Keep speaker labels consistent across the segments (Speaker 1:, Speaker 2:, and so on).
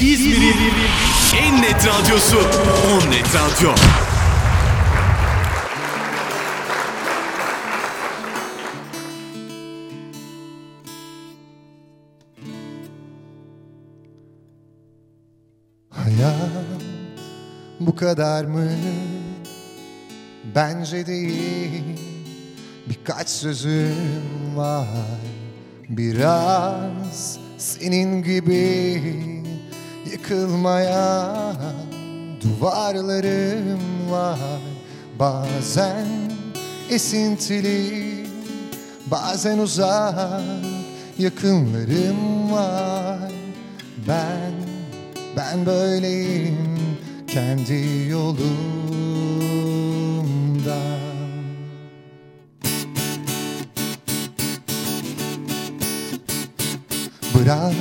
Speaker 1: İzmir'in en net radyosu On Net Radyo.
Speaker 2: Hayat bu kadar mı? Bence değil Birkaç sözüm var Biraz senin gibi Yıkılmaya duvarlarım var. Bazen esintili Bazen uzak yakınlarım var. Ben, ben böyleyim kendi yolumda. Bırak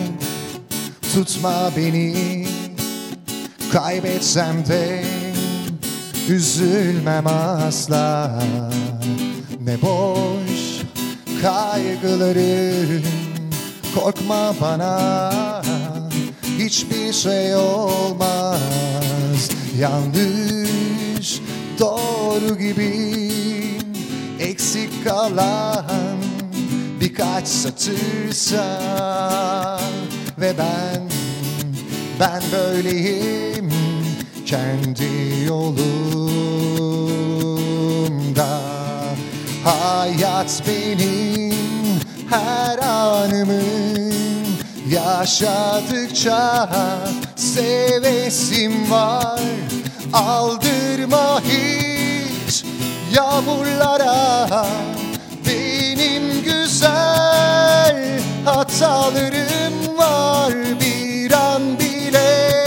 Speaker 2: tutma beni. Kaybetsem de üzülmem asla. Ne boş kaygılarım Korkma bana. Hiçbir şey olmaz. Yanlış doğru gibi eksik kalan birkaç satırsa Ve ben, ben böyleyim kendi yolumda. Hayat benim her anımın Yaşadıkça sevesim var. Aldırma hiç yağmurlara Benim güzel hatalarım var Bir an bile.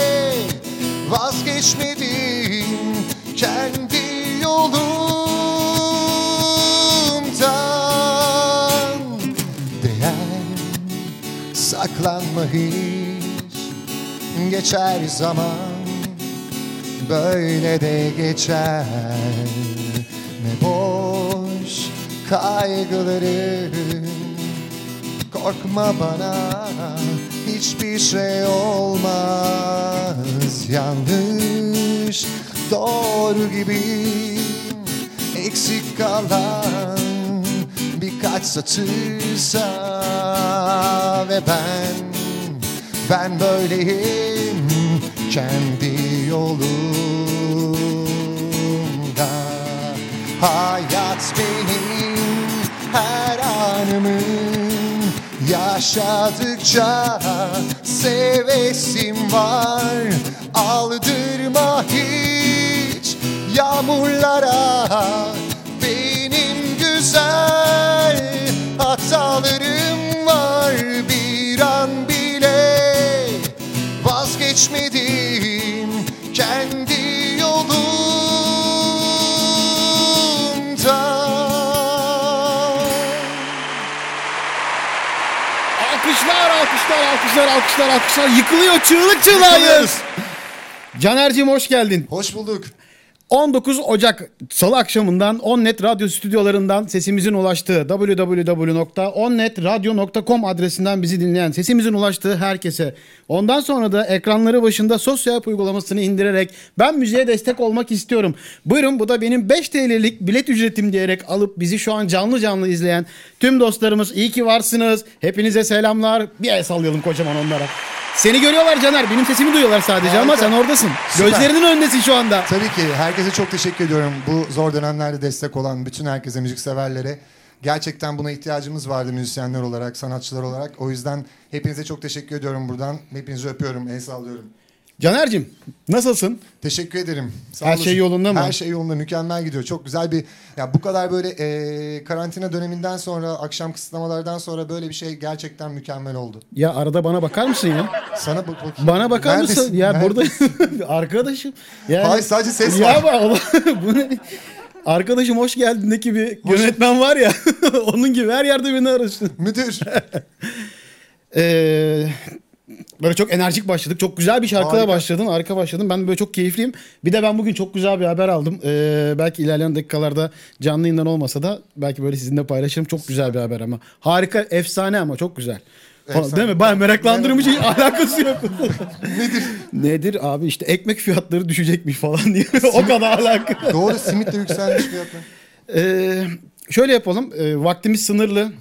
Speaker 2: Vazgeçmedim kendi yolumdan. Değer saklanma hiç. Geçer zaman böyle de geçer. Ne boş kaygılarım. Korkma bana hiçbir şey olmaz. Yanlış doğru gibi eksik kalan birkaç satırsa Ve ben, ben böyleyim kendi yolumda. Hayat benim her anımın Yaşadıkça sevesim var. Aldırma hiç yağmurlara. Benim güzel hatalarım var. Bir an bile vazgeçmedim. Kendi
Speaker 3: alkışlar, alkışlar, alkışlar. Yıkılıyor, çığlık çığlığa. Caner'cim hoş geldin.
Speaker 2: Hoş bulduk.
Speaker 3: 19 Ocak Salı akşamından Onnet Radyo stüdyolarından sesimizin ulaştığı www.onnetradio.com adresinden bizi dinleyen sesimizin ulaştığı herkese ondan sonra da ekranları başında sosyal uygulamasını indirerek ben müziğe destek olmak istiyorum. Buyurun bu da benim 5 TL'lik bilet ücretim diyerek alıp bizi şu an canlı canlı izleyen tüm dostlarımız iyi ki varsınız. Hepinize selamlar. Bir el sallayalım kocaman onlara. Seni görüyorlar Caner. Benim sesimi duyuyorlar sadece ama
Speaker 2: Harika.
Speaker 3: sen oradasın.
Speaker 2: Süper.
Speaker 3: Gözlerinin önündesin şu anda.
Speaker 2: Tabii ki herkese çok teşekkür ediyorum. Bu zor dönemlerde destek olan bütün herkese, müzikseverlere. Gerçekten buna ihtiyacımız vardı müzisyenler olarak, sanatçılar olarak. O yüzden hepinize çok teşekkür ediyorum buradan. Hepinizi öpüyorum, el sallıyorum.
Speaker 3: Caner'cim nasılsın?
Speaker 2: Teşekkür ederim. Sağ
Speaker 3: Her
Speaker 2: olasın.
Speaker 3: şey yolunda mı?
Speaker 2: Her şey yolunda, mükemmel gidiyor. Çok güzel bir... Ya bu kadar böyle e, karantina döneminden sonra, akşam kısıtlamalardan sonra böyle bir şey gerçekten mükemmel oldu.
Speaker 3: Ya arada bana bakar mısın ya?
Speaker 2: Sana bak bakayım.
Speaker 3: Bana bakar
Speaker 2: Neredesin?
Speaker 3: mısın? Ya burada arkadaşım. Yani,
Speaker 2: Hayır, sadece ses
Speaker 3: ya
Speaker 2: var.
Speaker 3: bak, bu ne? Arkadaşım hoş geldindeki bir yönetmen var ya. onun gibi her yerde beni arasın.
Speaker 2: Müdür.
Speaker 3: Ee, böyle çok enerjik başladık. Çok güzel bir şarkıya
Speaker 2: Harika.
Speaker 3: başladın. Harika başladın. Ben böyle çok keyifliyim. Bir de ben bugün çok güzel bir haber aldım. Ee, belki ilerleyen dakikalarda canlı yayından olmasa da belki böyle sizinle paylaşırım. Çok güzel bir haber ama. Harika, efsane ama çok güzel.
Speaker 2: Efsane.
Speaker 3: değil mi? Baya meraklandırmış hiç alakası yok.
Speaker 2: Nedir?
Speaker 3: Nedir abi işte ekmek fiyatları düşecekmiş falan diye. o kadar alaka.
Speaker 2: Doğru simit de yükselmiş fiyatlar.
Speaker 3: Ee, şöyle yapalım. Ee, vaktimiz sınırlı.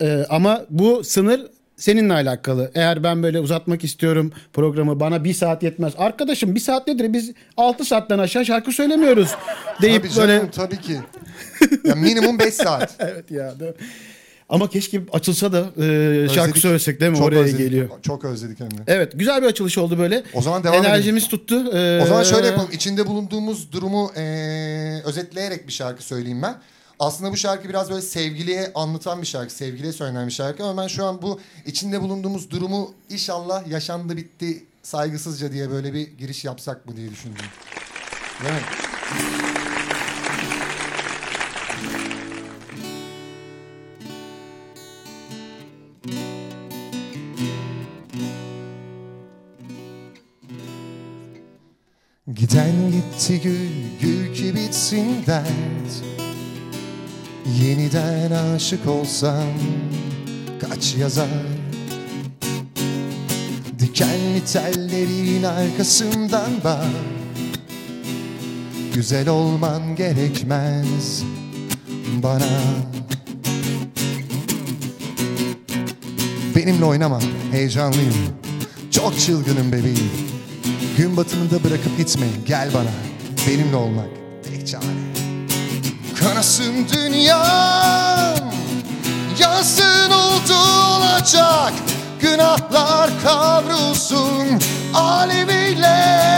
Speaker 3: Ee, ama bu sınır seninle alakalı. Eğer ben böyle uzatmak istiyorum programı bana bir saat yetmez. Arkadaşım bir saat nedir? Biz 6 saatten aşağı şarkı söylemiyoruz. Deyip
Speaker 2: Tabii canım
Speaker 3: böyle
Speaker 2: tabii ki. Ya minimum 5 saat.
Speaker 3: evet ya. değil mi? Ama keşke açılsa da e, şarkı söylesek değil mi?
Speaker 2: Çok
Speaker 3: Oraya
Speaker 2: özledik.
Speaker 3: geliyor.
Speaker 2: Çok özledik hem de.
Speaker 3: Evet güzel bir açılış oldu böyle.
Speaker 2: O zaman devam
Speaker 3: Enerjimiz tuttu. Ee,
Speaker 2: O zaman şöyle yapalım. İçinde bulunduğumuz durumu eee, özetleyerek bir şarkı söyleyeyim ben. Aslında bu şarkı biraz böyle sevgiliye anlatan bir şarkı. Sevgiliye söylenen bir şarkı ama ben şu an bu içinde bulunduğumuz durumu inşallah yaşandı bitti saygısızca diye böyle bir giriş yapsak mı diye düşündüm. Mi? Giden gitti gül, gül ki bitsin dert Yeniden aşık olsam kaç yazar? Dikenli tellerin arkasından bak. Güzel olman gerekmez bana. Benimle oynama, heyecanlıyım. Çok çılgınım bebeğim. Gün batımında bırakıp gitme Gel bana. Benimle olmak tek çare Kanasın dünyam Yansın oldu olacak Günahlar kavrulsun Aleviyle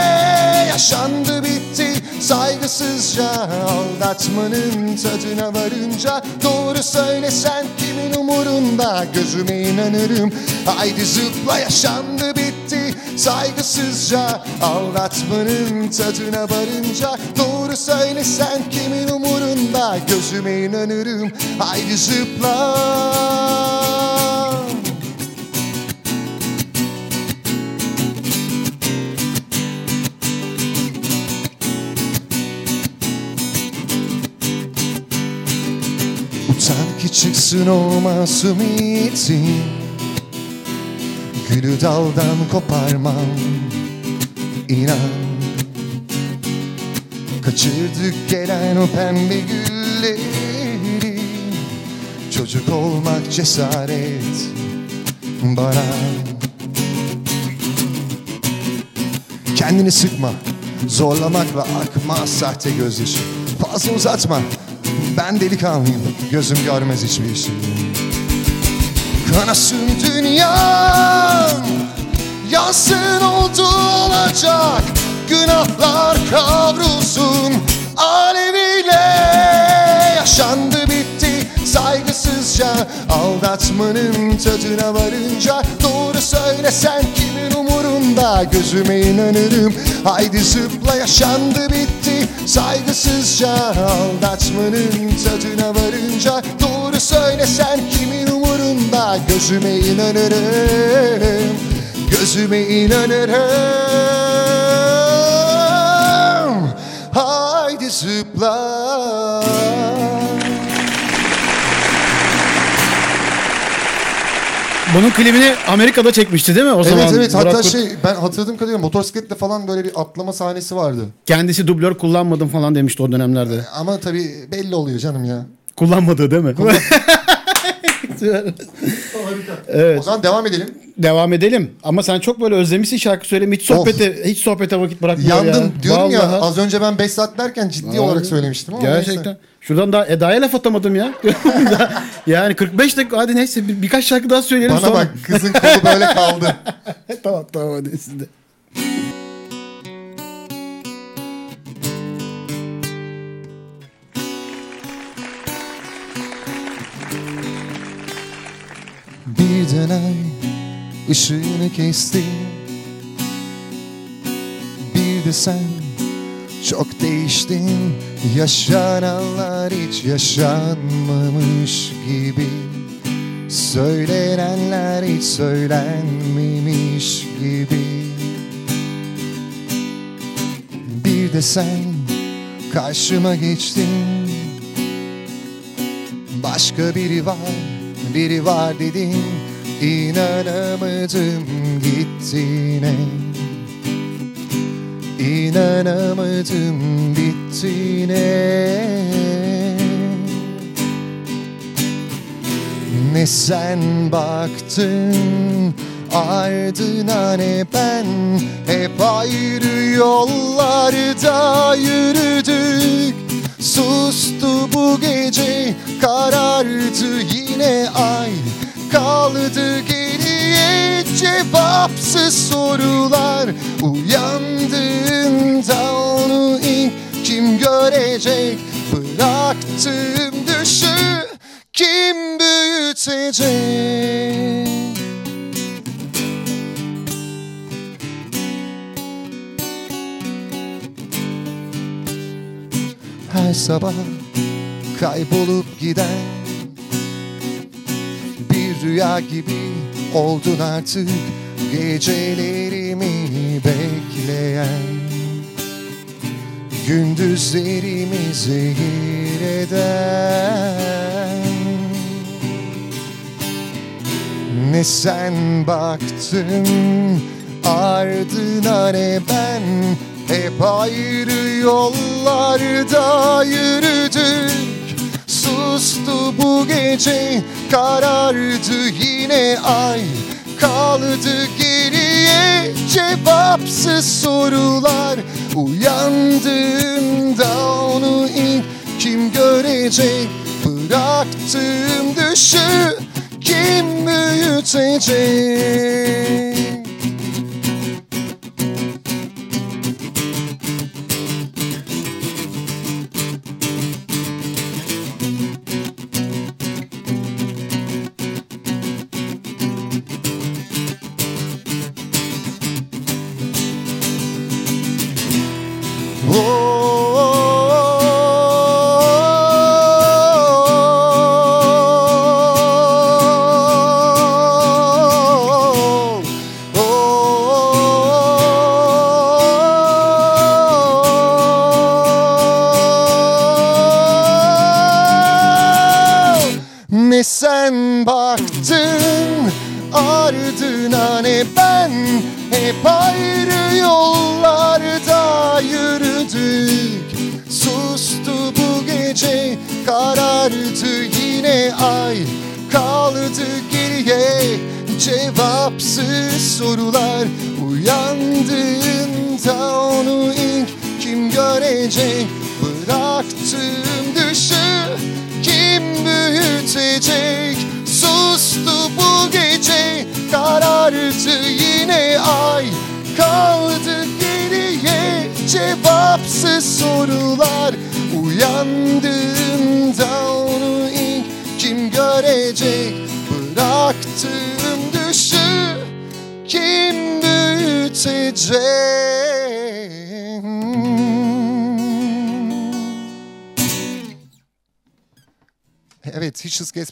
Speaker 2: Yaşandı bitti. Saygısızca Aldatmanın tadına varınca Doğru söylesen kimin umurunda? Gözüme inanırım. Haydi zıpla yaşandı bitti. Saygısızca Aldatmanın tadına varınca Doğru söylesen kimin umurunda? Gözüme inanırım. Haydi zıpla çıksın o masumiyetin Gülü daldan koparmam inan. Kaçırdık gelen o pembe gülleri. Çocuk olmak cesaret bana. Kendini sıkma Zorlamakla akmaz sahte gözyaşı. Fazla uzatma Ben delikanlıyım Gözüm görmez hiçbir şey. Kanasın dünyam Yansın oldu olacak Günahlar kavrulsun Aleviyle Yaşandı bitti saygısızca Aldatmanın tadına varınca Doğru söylesen kimin umurunda Gözüme inanırım. Haydi zıpla yaşandı bitti. Saygısızca Aldatmanın tadına varınca Doğru söylesen kimin umurunda? Gözüme inanırım Gözüme inanırım. Haydi zıpla
Speaker 3: Bunun klibini Amerika'da çekmişti değil mi o zaman?
Speaker 2: Evet evet
Speaker 3: Burak
Speaker 2: hatta
Speaker 3: Kut-
Speaker 2: şey ben hatırladığım kadarıyla motosikletle falan böyle bir atlama sahnesi vardı.
Speaker 3: Kendisi dublör kullanmadım falan demişti o dönemlerde.
Speaker 2: Ama tabii belli oluyor canım ya.
Speaker 3: Kullanmadı değil mi?
Speaker 2: O zaman devam edelim.
Speaker 3: Devam edelim. Ama sen çok böyle özlemişsin şarkı söyleme. Hiç sohbete, hiç sohbete vakit bırakmıyor
Speaker 2: Yandım
Speaker 3: ya.
Speaker 2: diyorum ya
Speaker 3: Vallahi.
Speaker 2: az önce ben 5 saat derken ciddi olarak söylemiştim ama
Speaker 3: Gerçekten.
Speaker 2: neyse.
Speaker 3: Şuradan daha Eda'ya laf atamadım ya. yani 45 dakika hadi neyse bir, birkaç şarkı daha söyleyelim
Speaker 2: Bana
Speaker 3: sonra.
Speaker 2: bak kızın kolu böyle kaldı.
Speaker 3: tamam tamam hadi siz de.
Speaker 2: Birden ay ışığını kesti Bir de sen çok değiştin Yaşananlar hiç yaşanmamış gibi. Söylenenler hiç söylenmemiş gibi. Bir de sen karşıma geçtin. Başka biri var, biri var dedin. İnanamadım gittiğine İnanamadım bittiğine Ne sen baktın ardına ne ben. Hep ayrı yollarda yürüdük. Sustu bu gece karardı yine ay. Kaldı geriye cevapsız sorular. Uyandığında onu ilk kim görecek? Bıraktığım düşü kim büyütecek? Her sabah kaybolup giden Bir rüya gibi oldun artık Gecelerimi bekleyen. Gündüzlerimi zehir eden. Ne sen baktın ardına ne ben. Hep ayrı yollarda yürüdük Sustu bu gece. Karardı yine ay. Kaldı geriye cevapsız sorular. Uyandığımda onu ilk kim görecek? Bıraktığım düşü kim büyütecek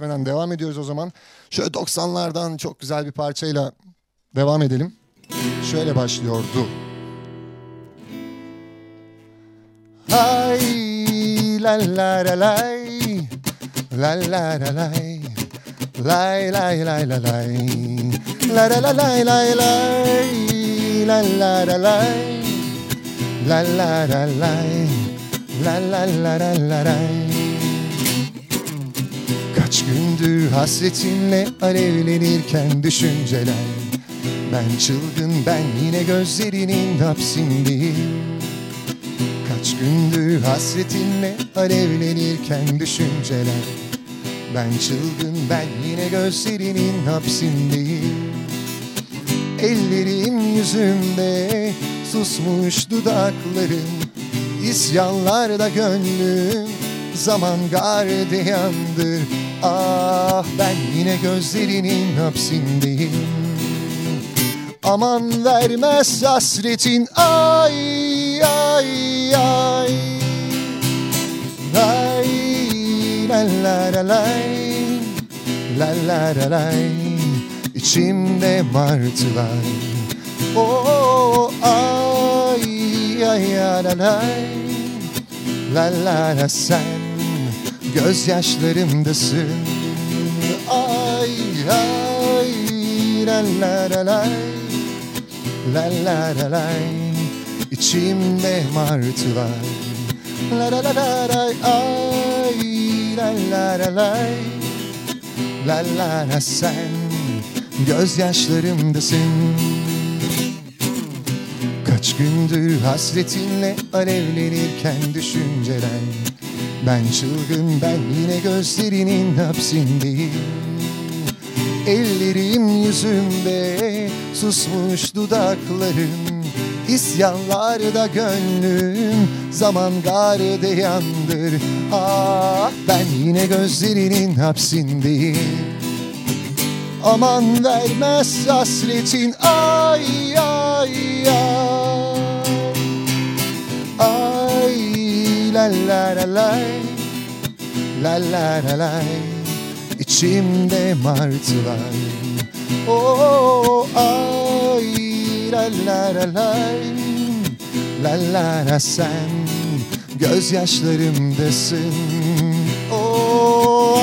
Speaker 2: kesmeden devam ediyoruz o zaman. Şöyle 90'lardan çok güzel bir parçayla devam edelim. Şöyle başlıyordu. Hay la la la lay la la la lay lay lay lay la lay la la la lay lay lay la la la lay la la la lay la la la la la lay Kaç gündür hasretinle alevlenirken düşünceler. Ben çılgın ben yine gözlerinin hapsindeyim. Kaç gündür hasretinle alevlenirken düşünceler. Ben çılgın ben yine gözlerinin hapsindeyim. Ellerim yüzümde susmuş dudaklarım. İsyanlarda gönlüm zaman gardiyandır Ah ben yine gözlerinin hapsindeyim. Aman vermez hasretin. Ay ay ay. Lay la la la lay La la la lay. İçimde martılar. Oh ay ay ay la lay. La la la sen gözyaşlarımdasın. Ay ay la la la lay La la la lay İçimde martılar. La la la la lay ay La la la lay La la la sen gözyaşlarımdasın. Kaç gündür hasretinle alevlenirken düşünceler Ben çılgın ben yine gözlerinin hapsindeyim Ellerim yüzümde susmuş dudaklarım. İsyanlarda gönlüm zaman gardiyandır Ah ben yine gözlerinin hapsindeyim Aman vermez hasretin. Ay ay Ay la la la lay La la la lay İçimde martılar Oh ay la la la lay La la la sen gözyaşlarımdasın Oh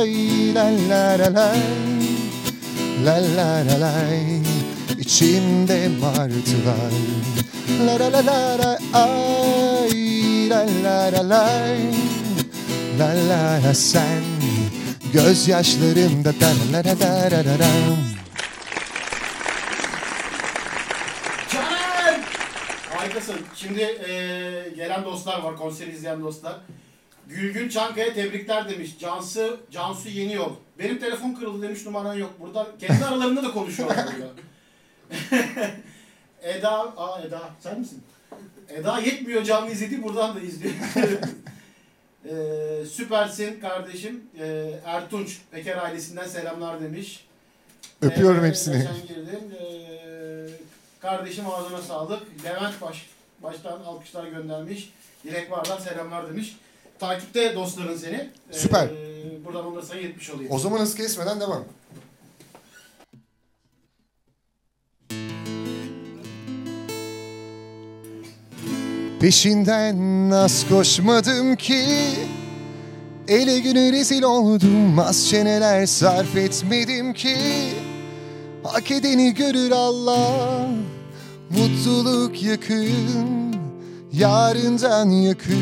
Speaker 2: ay la la la lay La la la lay İçimde martılar La la la la la ay La la la lay La la la sen Gözyaşlarımda da la la la la la la
Speaker 3: Caner! Harikasın. Şimdi eee, gelen dostlar var, konseri izleyen dostlar. Gülgün Çankaya tebrikler demiş. Cansu, Cansu Yeni Yol. Benim telefon kırıldı demiş numaran yok. Burada kendi aralarında da konuşuyorlar burada. Eda, aa Eda sen misin? Eda yetmiyor canlı izlediği buradan da izliyor. Eee, süpersin kardeşim. Eee, Ertunç Peker ailesinden selamlar demiş.
Speaker 2: Öpüyorum
Speaker 3: Ee,
Speaker 2: hepsini.
Speaker 3: Geçen girdim. Ee, kardeşim ağzına sağlık. Levent Baş, baştan alkışlar göndermiş. Dilek Vardan selamlar demiş. Takipte dostların seni. Ee,
Speaker 2: Süper.
Speaker 3: buradan onları sayı etmiş olayım.
Speaker 2: O zaman hız kesmeden devam. Peşinden az koşmadım ki. Ele güne rezil oldum Az çeneler sarf etmedim ki. Hak edeni görür Allah Mutluluk yakın Yarından yakın.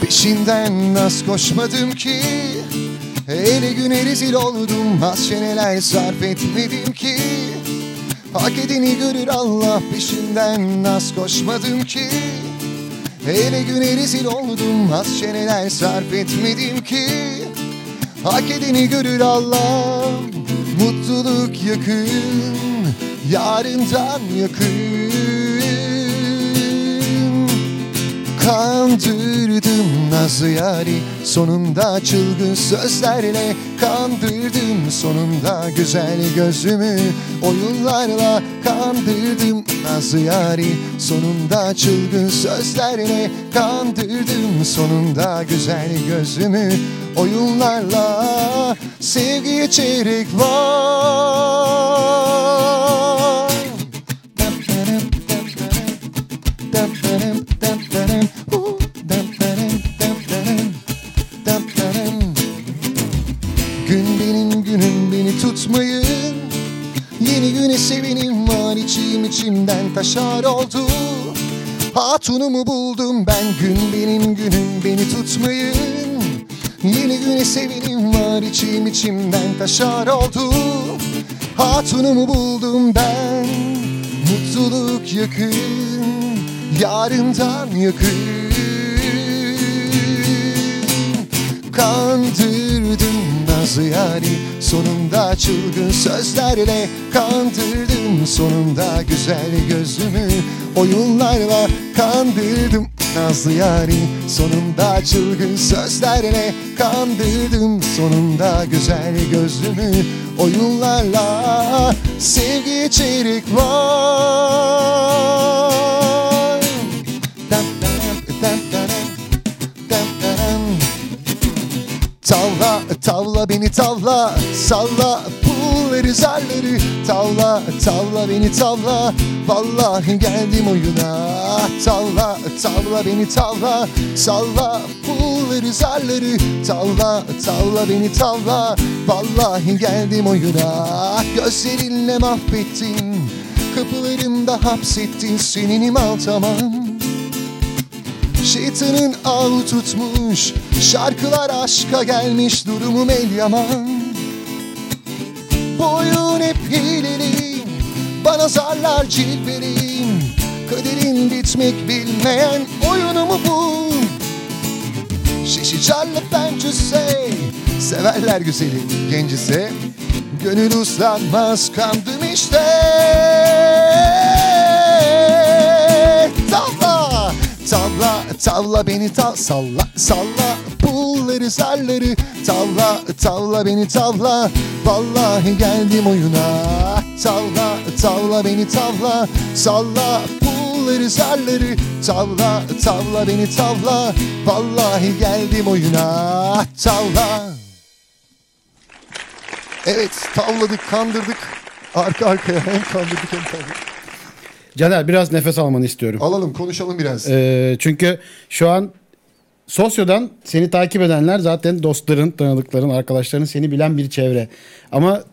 Speaker 2: Peşinden az koşmadım ki. Ele güne rezil oldum Az çeneler sarf etmedim ki Hak edeni görür Allah peşinden az koşmadım ki. Ele güne rezil oldum Az çeneler sarf etmedim ki. Hak edeni görür Allah Mutluluk yakın Yarından yakın Kandırdım nazlı yari Sonunda çılgın sözlerle Kandırdım sonunda güzel gözümü Oyunlarla kandırdım. Nazlı yari Sonunda çılgın sözlerle Kandırdım. Sonunda güzel gözümü Oyunlarla sevgi çeyrek var beni tutmayın Yeni güne sevinim var içim içimden taşar oldu. Hatunumu buldum ben gün benim günüm beni tutmayın. Yeni güne sevinim var içim içimden taşar oldu. Hatunumu buldum ben Mutluluk yakın Yarından yakın Kandırdım nazlı yari Sonunda çılgın sözlerle Kandırdım. Sonunda güzel gözümü Oyunlarla kandırdım. Nazlı yari Sonunda çılgın sözlerle Kandırdım. Sonunda güzel gözümü Oyunlarla sevgi çeyrek var. Tavla tavla beni tavla Salla pulları zarları Tavla tavla beni tavla Vallahi geldim oyuna. Tavla tavla beni tavla Salla pulları zarları Tavla tavla beni tavla Vallahi geldim oyuna. Gözlerinle mahvettin Kapılarımda hapsettin Seninim al tamam Şeytanın av tutmuş Şarkılar aşka gelmiş Durumum el Boyun hep hileli Bana zarlar cilveli Kaderin bitmek bilmeyen oyunu mu bu? Şişicarlı pencüse Severler güzeli. Gencise Gönül uslanmaz kandım işte Tavla beni tav Salla salla. Pulları zarları Tavla tavla beni tavla. Vallahi geldim oyuna. Tavla tavla beni tavla. Salla pulları zarları Tavla tavla beni tavla. Vallahi geldim oyuna. Tavla. Evet tavladık kandırdık. Arka arkaya hem kandırdık hem tavladık
Speaker 3: Caner biraz nefes almanı istiyorum.
Speaker 2: Alalım konuşalım biraz.
Speaker 3: Ee, çünkü şu an Sosyo'dan seni takip edenler zaten dostların, tanıdıkların, arkadaşların seni bilen bir çevre. Ama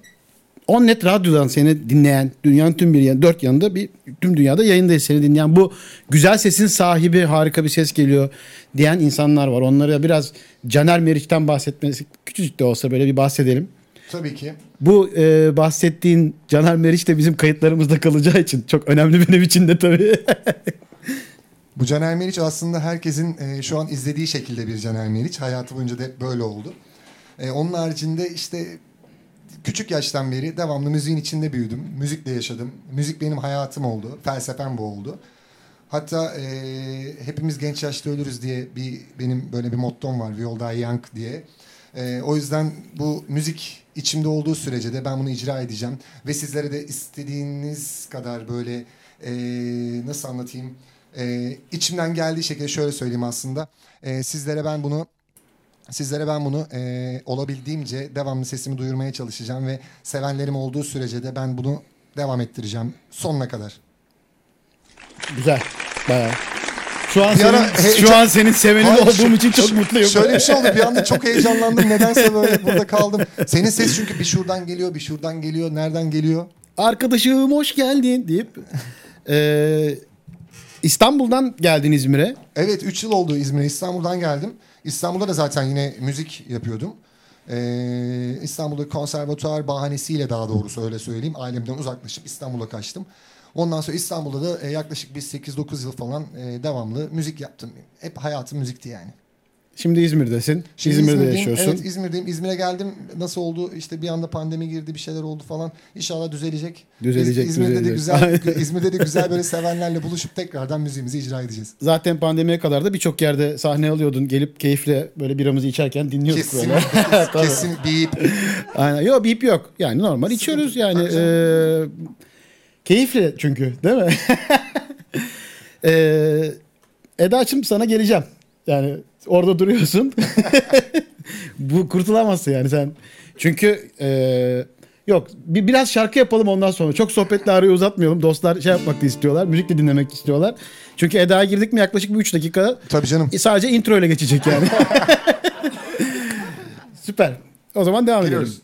Speaker 3: Onnet Radyo'dan seni dinleyen, dünyanın tüm bir yan, dört yanında bir tüm dünyada yayındayız seni dinleyen bu güzel sesin sahibi harika bir ses geliyor diyen insanlar var. Onlara biraz Caner Meriç'ten bahsetmesi küçücük de olsa böyle bir bahsedelim.
Speaker 2: Tabii ki.
Speaker 3: Bu e, bahsettiğin Caner Meriç de bizim kayıtlarımızda kalacağı için çok önemli benim için de tabii.
Speaker 2: Bu Caner Meriç aslında herkesin e, şu an izlediği şekilde bir Caner Meriç. Hayatı boyunca da hep böyle oldu. E, onun haricinde işte küçük yaştan beri devamlı müziğin içinde büyüdüm. Müzikle yaşadım. Müzik benim hayatım oldu. Felsefem bu oldu. Hatta e, hepimiz genç yaşta ölürüz diye bir benim böyle bir mottom var. Die young diye. E, o yüzden bu müzik içimde olduğu sürece de ben bunu icra edeceğim. Ve sizlere de istediğiniz kadar böyle e, nasıl anlatayım? E, içimden geldiği şekilde şöyle söyleyeyim aslında. E, sizlere ben bunu Sizlere ben bunu e, olabildiğimce devamlı sesimi duyurmaya çalışacağım ve sevenlerim olduğu sürece de ben bunu devam ettireceğim sonuna kadar.
Speaker 3: Güzel. Bayağı. Şu an
Speaker 2: Bir
Speaker 3: senin,
Speaker 2: ara he-
Speaker 3: şu an senin sevenin
Speaker 2: Hayır,
Speaker 3: olduğum
Speaker 2: şu-
Speaker 3: için çok
Speaker 2: şu-
Speaker 3: mutluyum.
Speaker 2: Şöyle bir şey oldu bir anda çok heyecanlandım nedense böyle burada kaldım. Senin ses çünkü bir şuradan geliyor bir şuradan geliyor nereden geliyor?
Speaker 3: Arkadaşım hoş geldin deyip e, İstanbul'dan geldin İzmir'e.
Speaker 2: Evet 3 yıl oldu İzmir'e İstanbul'dan geldim. İstanbul'da da zaten yine müzik yapıyordum. Ee, İstanbul'da konservatuar bahanesiyle daha doğrusu öyle söyleyeyim. Ailemden uzaklaşıp İstanbul'a kaçtım. Ondan sonra İstanbul'da da e, yaklaşık bir 8-9 yıl falan e, devamlı müzik yaptım. Hep hayatım müzikti yani.
Speaker 3: Şimdi İzmir'desin.
Speaker 2: Şimdi
Speaker 3: İzmir'de
Speaker 2: İzmir'deyim.
Speaker 3: yaşıyorsun.
Speaker 2: Evet İzmir'deyim. İzmir'e geldim. Nasıl oldu? İşte bir anda pandemi girdi, bir şeyler oldu falan. İnşallah düzelecek.
Speaker 3: Düzelecek,
Speaker 2: İz- İzmir'de de
Speaker 3: düzelecek.
Speaker 2: güzel İzmir'de de güzel böyle sevenlerle buluşup tekrardan müziğimizi icra edeceğiz.
Speaker 3: Zaten pandemiye kadar da birçok yerde sahne alıyordun. Gelip keyifle böyle biramızı içerken dinliyorduk
Speaker 2: Kesin
Speaker 3: böyle.
Speaker 2: Kesin bip.
Speaker 3: Aynen. Yok bip yok. Yani normal içiyoruz yani.
Speaker 2: Tabii
Speaker 3: eee, keyifli çünkü değil mi? eee Eda'cığım sana geleceğim. Yani orada duruyorsun. Bu kurtulamazsın yani sen. Çünkü eee, yok bir, biraz şarkı yapalım ondan sonra. Çok sohbetle arayı uzatmayalım. Dostlar şey yapmak da istiyorlar. Müzik de dinlemek istiyorlar. Çünkü Eda'ya girdik mi yaklaşık bir 3 dakika
Speaker 2: Tabii canım.
Speaker 3: sadece intro ile geçecek yani. Süper. O zaman devam edelim.
Speaker 2: Geliyoruz. Ya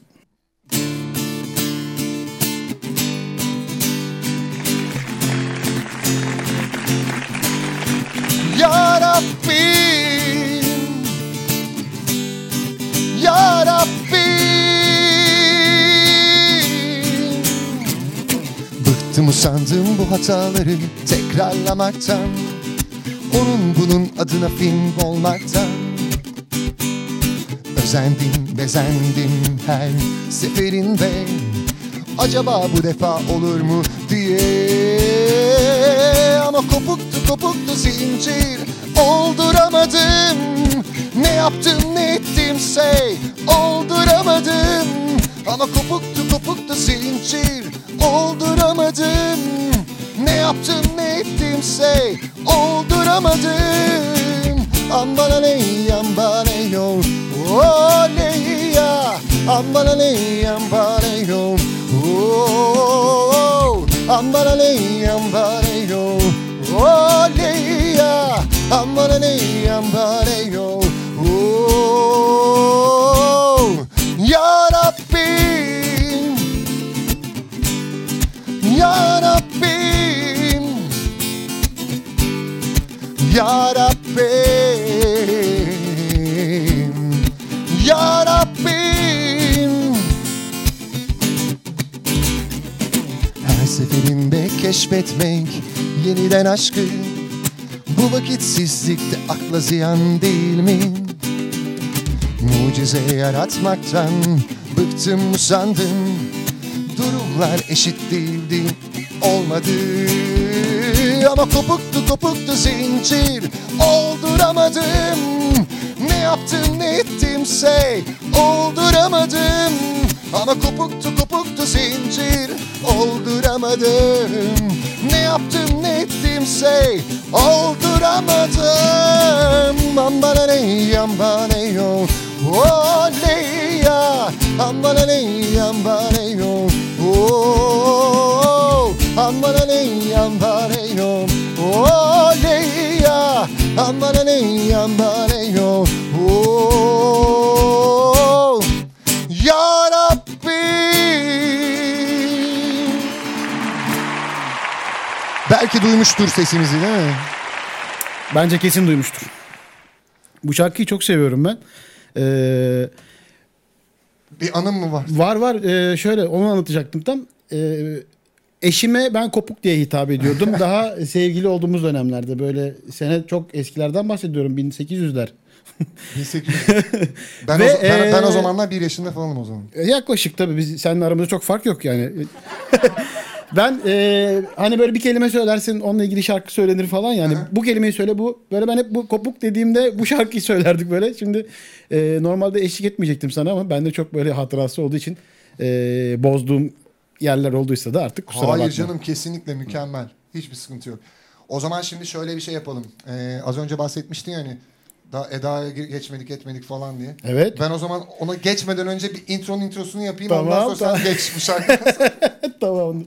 Speaker 2: Rabbim Ya Rabbim Bıktım usandım bu hataları tekrarlamaktan. Onun bunun adına film olmaktan. Özendim, bezendim her seferinde. Acaba bu defa olur mu diye Ama kopuktu kopuktu zincir. Olduramadım. Ne yaptım ne ettimse Olduramadım. Ama kopuktu kopuktu zincir. Olduramadım. Ne yaptım ne ettimse Olduramadım. Ambala ne ambala yo Oh ne ya. Ambalale, ambaleyo. Oh, ambalale, ambaleyo. Oh, yeah. Ambalale, ambaleyo. Oh, Ya Rabbim. Ya Rabbim. Ya Her seferinde keşfetmek yeniden aşkı. Bu vakitsizlikte akla ziyan değil mi? Mucize yaratmaktan bıktım usandım. Durumlar eşit değildi olmadı. Ama kopuktu kopuktu zincir. Olduramadım. Ne yaptım ne ettimse olduramadım. Ama kopuktu kopuktu zincir. Olduramadım yaptım ne ettimse olduramadım. Ambana ne ambana yo. Oleya ambana ne ambana yo. Ambana ne ambana yo. Oleya ambana ne ambana Belki duymuştur sesimizi değil mi?
Speaker 3: Bence kesin duymuştur. Bu şarkıyı çok seviyorum ben. Ee,
Speaker 2: Bir anım mı var?
Speaker 3: var var ee, şöyle onu anlatacaktım tam. Ee, eşime ben kopuk diye hitap ediyordum. Daha sevgili olduğumuz dönemlerde böyle sene çok eskilerden bahsediyorum 1800'ler.
Speaker 2: 1800. Ben,
Speaker 3: Ve,
Speaker 2: o, ben, ben o
Speaker 3: eee,
Speaker 2: zamanlar bir yaşında falanım o zaman.
Speaker 3: Yaklaşık tabii biz seninle aramızda çok fark yok yani. Ben e, hani böyle bir kelime söylersin onunla ilgili şarkı söylenir falan yani. Bu kelimeyi söyle bu. Böyle ben hep bu kopuk dediğimde bu şarkıyı söylerdik böyle. Şimdi e, normalde eşlik etmeyecektim sana ama bende çok böyle hatırası olduğu için e, bozduğum yerler olduysa da artık kusura
Speaker 2: Hayır
Speaker 3: bakma.
Speaker 2: canım kesinlikle mükemmel. Hiçbir sıkıntı yok. O zaman şimdi şöyle bir şey yapalım. Ee, az önce bahsetmiştin yani daha Eda'ya ge- geçmedik etmedik falan diye.
Speaker 3: Evet.
Speaker 2: Ben o zaman ona geçmeden önce bir intronun introsunu yapayım.
Speaker 3: Tamam,
Speaker 2: Ondan sonra
Speaker 3: tamam.
Speaker 2: sen geç bu şarkı.
Speaker 3: tamam.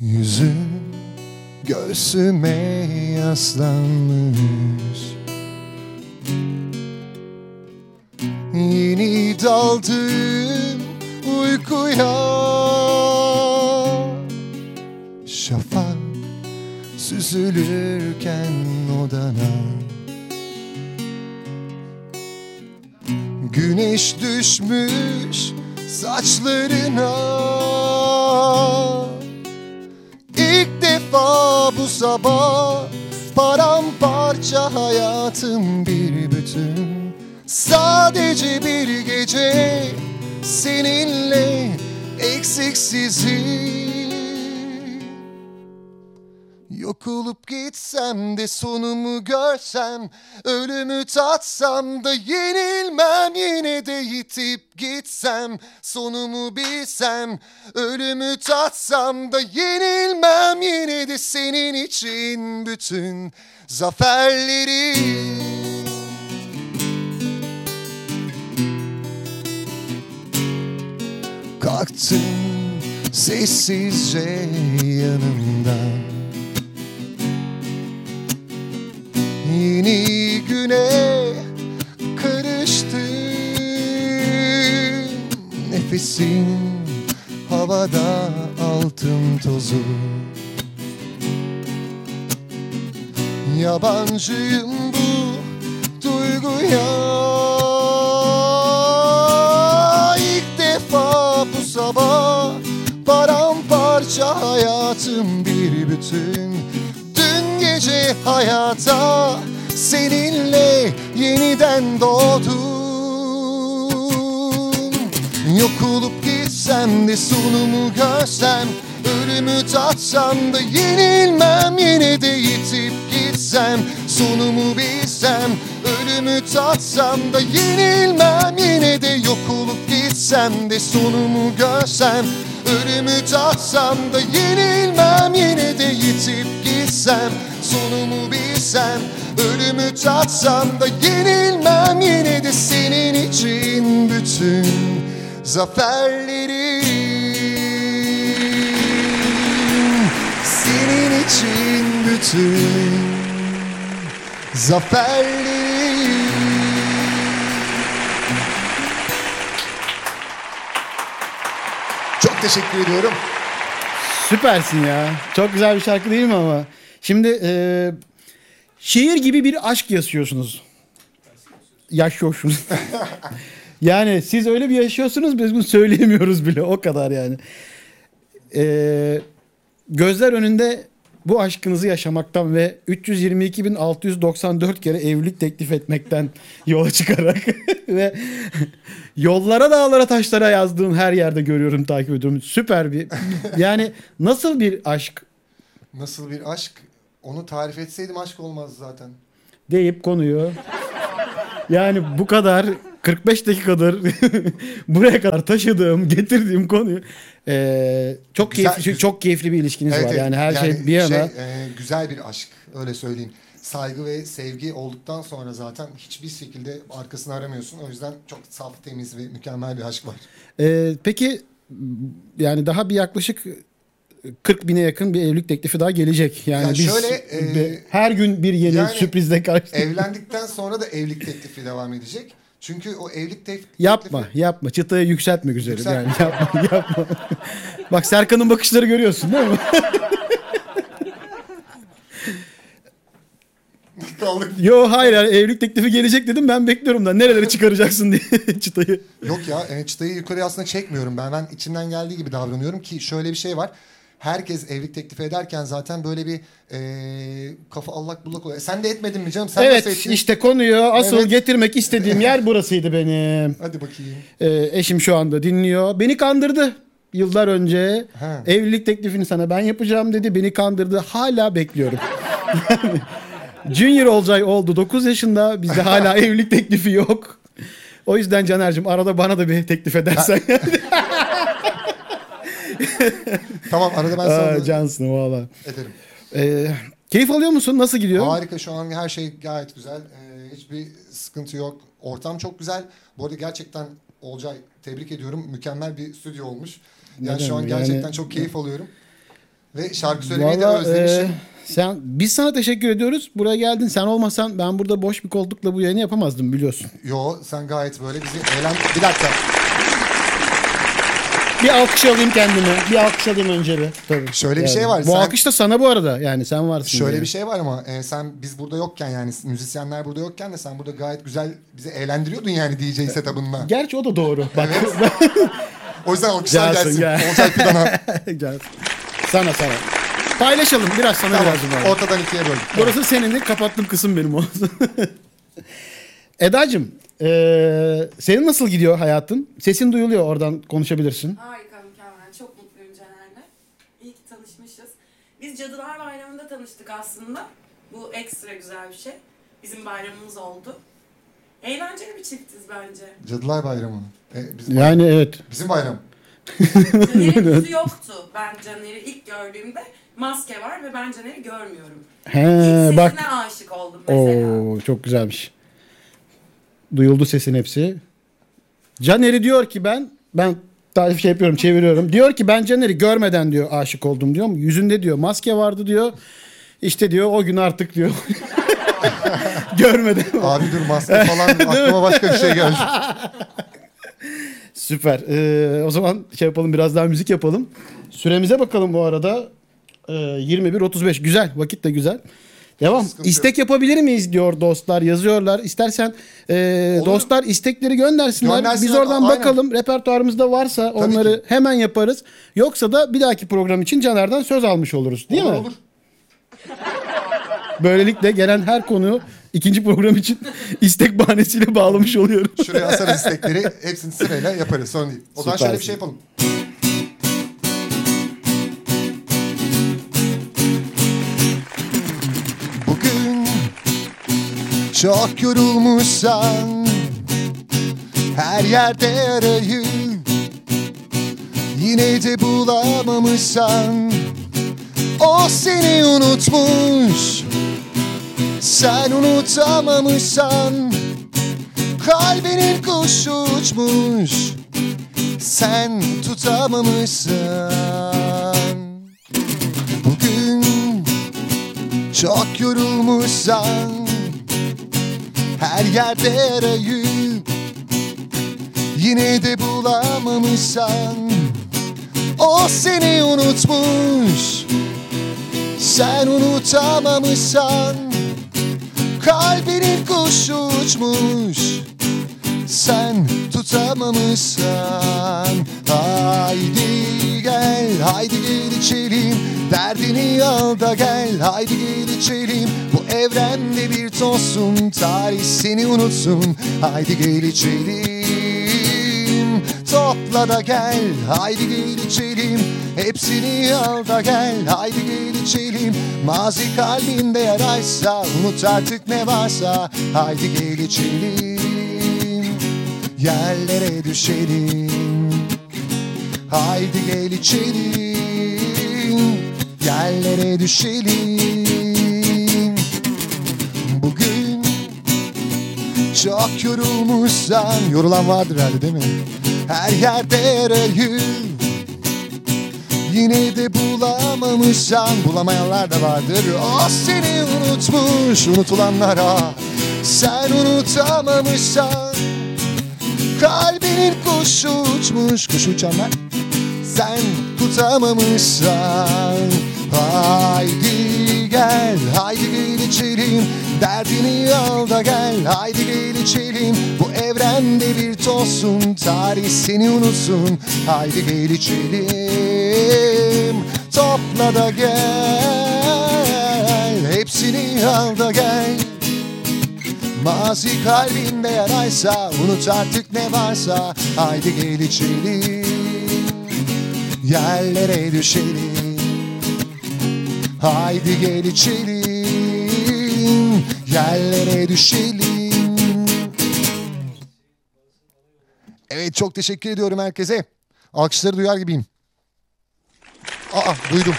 Speaker 2: Yüzün göğsüme yaslanmış Yeni daldım uykuya. Şafak süzülürken odana. Güneş düşmüş saçlarına. İlk defa bu sabah paramparça hayatım bir bütün. Sadece bir gece seninle eksiksizim Yok olup gitsem de sonumu görsem Ölümü tatsam da yenilmem. Yine de yitip gitsem Sonumu bilsem Ölümü tatsam da yenilmem. Yine de senin için bütün zaferleri Kalktım sessizce yanımdan Yeni güne karıştım Nefesim havada altın tozu. Yabancıyım bu duyguya hayata seninle yeniden doğdum. Yok olup gitsem de sonumu görsem Ölümü tatsam da yenilmem. Yine de yitip gitsem Sonumu bilsem Ölümü tatsam da yenilmem. Yine de yok olup gitsem de sonumu görsem Ölümü tatsam da yenilmem. Yine de yitip gitsem Sonumu bilsem Ölümü tatsam da yenilmem Yine de senin için bütün zaferlerim Senin için bütün zaferlerim Çok teşekkür ediyorum.
Speaker 3: Süpersin ya. Çok güzel bir şarkı değil mi ama? Şimdi e, şiir gibi bir aşk yaşıyorsunuz. Yaşıyorsunuz. yani siz öyle bir yaşıyorsunuz biz bunu söyleyemiyoruz bile o kadar yani. E, gözler önünde bu aşkınızı yaşamaktan ve 322.694 kere evlilik teklif etmekten yola çıkarak ve yollara dağlara taşlara yazdığım her yerde görüyorum takip ediyorum. Süper bir yani nasıl bir aşk
Speaker 2: Nasıl bir aşk? Onu tarif etseydim aşk olmazdı zaten.
Speaker 3: deyip konuyu yani bu kadar 45 dakikadır buraya kadar taşıdığım, getirdiğim konuyu eee, çok
Speaker 2: Güzel-
Speaker 3: keyifli çok keyifli bir ilişkiniz var. Yani her şey bir yana
Speaker 2: şey, e, güzel bir aşk öyle söyleyeyim. Saygı ve sevgi olduktan sonra zaten hiçbir şekilde arkasını aramıyorsun. O yüzden çok saf, temiz ve mükemmel bir aşk var.
Speaker 3: Ee, peki yani daha bir yaklaşık 40 bine yakın bir evlilik teklifi daha gelecek. Yani
Speaker 2: Ya
Speaker 3: biz
Speaker 2: şöyle, e,
Speaker 3: her gün bir yeni
Speaker 2: yani
Speaker 3: sürprizle karşı.
Speaker 2: Evlendikten sonra da evlilik teklifi devam edecek. Çünkü o evlilik tef-
Speaker 3: Yapma,
Speaker 2: teklifi...
Speaker 3: yapma. Çıtayı yükseltme güzelim.
Speaker 2: Yükselt-
Speaker 3: Yani yapma, yapma. Bak Serkan'ın bakışları görüyorsun değil mi?
Speaker 2: Kaldık.
Speaker 3: Yo hayır yani evlilik teklifi gelecek dedim ben bekliyorum da nerelere çıkaracaksın diye çıtayı.
Speaker 2: Yok ya e, çıtayı yukarıya aslında çekmiyorum ben. Ben içimden geldiği gibi davranıyorum ki şöyle bir şey var. Herkes evlilik teklifi ederken zaten böyle bir e, kafa allak bullak oluyor. E, Sen de etmedin mi canım? Sen nasıl
Speaker 3: evet
Speaker 2: ettin?
Speaker 3: işte konuyu asıl
Speaker 2: Evet.
Speaker 3: getirmek istediğim yer burasıydı benim.
Speaker 2: Hadi bakayım.
Speaker 3: Ee, eşim şu anda dinliyor. Beni kandırdı yıllar önce.
Speaker 2: Ha.
Speaker 3: Evlilik teklifini sana ben yapacağım dedi. Beni kandırdı. Hala bekliyorum. Junior Olcay oldu 9 yaşında. Bizde hala evlilik teklifi yok. O yüzden Caner'cim arada bana da bir teklif edersen.
Speaker 2: Tamam arada ben sana
Speaker 3: Aa, cansın valla.
Speaker 2: ederim.
Speaker 3: Ee, keyif alıyor musun? Nasıl gidiyor?
Speaker 2: Harika şu an her şey gayet güzel. Ee, hiçbir sıkıntı yok. Ortam çok güzel. Bu arada gerçekten Olcay tebrik ediyorum. Mükemmel bir stüdyo olmuş. Yani
Speaker 3: Neden
Speaker 2: şu an gerçekten
Speaker 3: Yani-
Speaker 2: çok keyif alıyorum. Ve şarkı söylemeyi de
Speaker 3: Valla
Speaker 2: özlemişim.
Speaker 3: e, sen biz sana teşekkür ediyoruz. Buraya geldin. Sen olmasan ben burada boş bir koltukla bu yayını yapamazdım biliyorsun.
Speaker 2: Yo sen gayet böyle bizi eğlen... Bir dakika.
Speaker 3: Bir alkış alayım kendime. Bir alkış alayım önce bir. Tabii.
Speaker 2: Şöyle bir şey var,
Speaker 3: Bu
Speaker 2: sen-
Speaker 3: alkış da sana bu arada. Yani sen varsın.
Speaker 2: Şöyle
Speaker 3: diye.
Speaker 2: bir şey var ama e, sen biz burada yokken yani müzisyenler burada yokken de sen burada gayet güzel bizi eğlendiriyordun yani DJ setup'ınla.
Speaker 3: Gerçi o da doğru. Bak.
Speaker 2: O yüzden alkışlar
Speaker 3: Cansın,
Speaker 2: gelsin.
Speaker 3: gel.
Speaker 2: Olcay Fidan'a.
Speaker 3: Sana sana. Paylaşalım biraz sana
Speaker 2: tamam.
Speaker 3: birazcık. var.
Speaker 2: Ortadan ikiye böldük.
Speaker 3: Burası senin kapattığım kısım benim olsun. Eda'cığım eee, senin nasıl gidiyor hayatın? Sesin duyuluyor oradan konuşabilirsin.
Speaker 4: Harika, mükemmel. Çok mutluyum Caner'le. İyi ki tanışmışız. Biz Cadılar Bayramı'nda tanıştık aslında. Bu ekstra güzel bir şey. Bizim bayramımız oldu. Eğlenceli bir çiftiz bence.
Speaker 2: Cadılar Bayramı. E, bizim,
Speaker 3: Yani evet.
Speaker 2: bizim bayram.
Speaker 4: Caner'in yüzü yoktu ben Caner'i ilk gördüğümde. Maske var ve ben Caner'i görmüyorum.
Speaker 3: He,
Speaker 4: İlk
Speaker 3: bak.
Speaker 4: sesine aşık oldum mesela.
Speaker 3: Oo çok güzelmiş. Duyuldu sesin hepsi. Caner'i diyor ki ben ben tarif şey yapıyorum çeviriyorum. Diyor ki ben Caner'i görmeden diyor aşık oldum diyor. Yüzünde diyor maske vardı diyor. İşte diyor o gün artık diyor. görmeden.
Speaker 2: Abi dur maske falan aklıma başka bir şey geldi.
Speaker 3: Süper. Ee, o zaman şey yapalım biraz daha müzik yapalım. Süremize bakalım bu arada. Ee, 21.35 güzel vakit de güzel. Devam.
Speaker 2: Sıkıntı
Speaker 3: İstek yapabilir miyiz diyor dostlar yazıyorlar. İstersen e,
Speaker 2: Olur.
Speaker 3: dostlar istekleri göndersinler.
Speaker 2: Göndersinler,
Speaker 3: Biz oradan
Speaker 2: aynen.
Speaker 3: bakalım. Repertuarımızda varsa onları
Speaker 2: ki.
Speaker 3: hemen yaparız. Yoksa da bir dahaki program için Caner'den söz almış oluruz. Değil
Speaker 2: olur
Speaker 3: mi?
Speaker 2: olur.
Speaker 3: Böylelikle gelen her konuyu ikinci program için istek bahanesiyle bağlamış oluyorum.
Speaker 2: Şuraya asarız istekleri. Hepsini sırayla yaparız. Değil. O zaman şöyle bir şey yapalım. Çok yorulmuşsan her yerde arayıp Yine de bulamamışsan O seni unutmuş. Sen unutamamışsan Kalbinin kuşu uçmuş. Sen tutamamışsın Bugün çok yorulmuşsan Her yerde arayıp Yine de bulamamışsan O seni unutmuş. Sen unutamamışsan Kalbinin kuşu uçmuş Sen tutamamışsan. Haydi gel, haydi gel içelim Derdini al da gel, haydi gel içelim Bu evrende bir tozsun, tarih seni unutsun. Haydi gel içelim Topla da gel, haydi gel içelim Hepsini al da gel, haydi gel içelim Mazi kalbinde yaraysa, unut artık ne varsa. Haydi gel içelim yerlere düşelim Haydi gel içelim yerlere düşelim. Bugün çok yorulmuşsan Yorulan vardır herhalde değil mi? Her yerde arayıp Yine de bulamamışsan Bulamayanlar da vardır. O seni unutmuş Unutulanlara. Sen unutamamışsan Kalbinin kuşu uçmuş Kuş uçanlar Sen tutamamışsan Haydi gel Haydi gel içelim. Derdini al da gel Haydi gel içelim. Bu evrende bir tozsun Tarih seni unutsun. Haydi gel içelim. Topla da gel Hepsini al da gel Mazi kalbinde yaraysa Unut artık ne varsa Haydi gel içelim Yerlere düşelim Haydi gel içelim Yerlere düşelim Evet çok teşekkür ediyorum herkese. Alkışları duyar gibiyim. Aa duydum.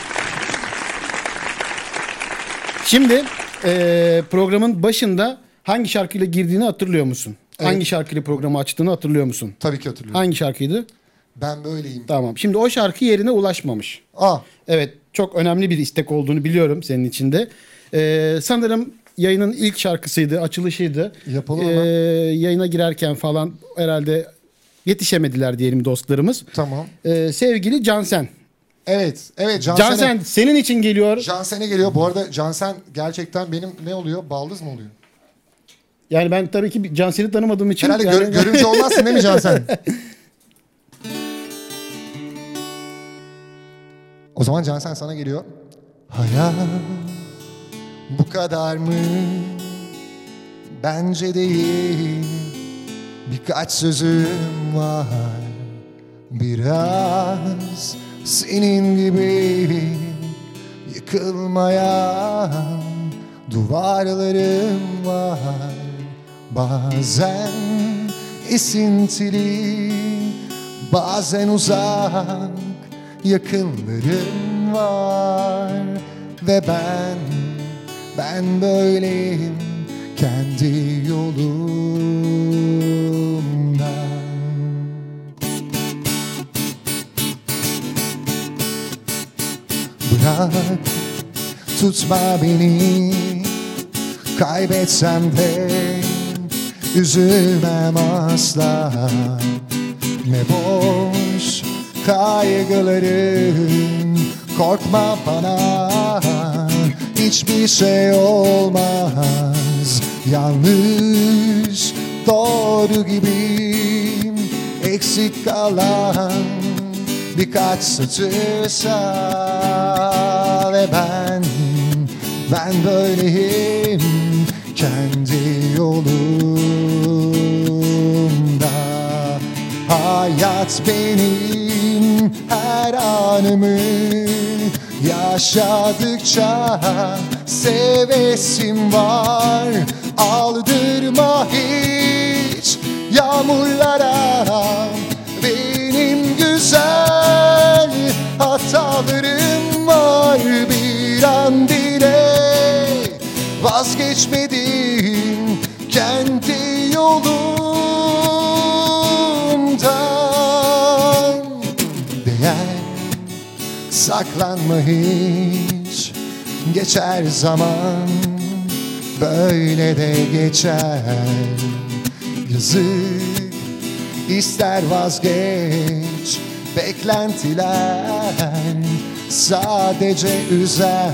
Speaker 3: Şimdi eee, programın başında hangi şarkıyla girdiğini hatırlıyor musun?
Speaker 2: Evet.
Speaker 3: Hangi şarkıyla programı açtığını hatırlıyor musun?
Speaker 2: Tabii ki hatırlıyorum.
Speaker 3: Hangi şarkıydı?
Speaker 2: Ben böyleyim.
Speaker 3: Tamam. Şimdi o şarkı yerine ulaşmamış.
Speaker 2: Aa
Speaker 3: Evet çok önemli bir istek olduğunu biliyorum senin için de. Ee, sanırım yayının ilk şarkısıydı, açılışıydı.
Speaker 2: Yapalım
Speaker 3: Ee,
Speaker 2: hemen.
Speaker 3: yayına girerken falan herhalde yetişemediler diyelim dostlarımız.
Speaker 2: tamam.
Speaker 3: Ee, sevgili Cansen.
Speaker 2: Evet. Evet Cansen'e.
Speaker 3: Cansen senin için geliyor.
Speaker 2: Cansen'e geliyor. Bu arada Cansen gerçekten benim ne oluyor? Baldız mı oluyor?
Speaker 3: Yani ben tabii ki Cansen'i tanımadığım için.
Speaker 2: Herhalde
Speaker 3: yani-
Speaker 2: gör- görümce olmazsın değil mi Cansen? o zaman Cansen sana geliyor. Hayat bu kadar mı? Bence değil. Birkaç sözüm var. Biraz senin gibi yıkılmayan duvarlarım var. Bazen esintili, bazen uzak yakınlarım var ve ben ben böyleyim kendi yolumda. Bırak tutma beni Kaybetsem de üzülmem asla. Ne boş kaygılarım. Korkma bana. Hiçbir şey olmaz. Yanlış doğru gibiyim. Eksik kalan birkaç satırsa Ve ben. Ben böyleyim kendi yolumda Hayat benim her anımı Yaşadıkça sevesim var. Aldırma hiç yağmurlara. Benim güzel hatalarım var. Bir an dile vazgeçme saklanma hiç. Geçer zaman böyle de geçer. Yazık ister vazgeç Beklentiler sadece üzer.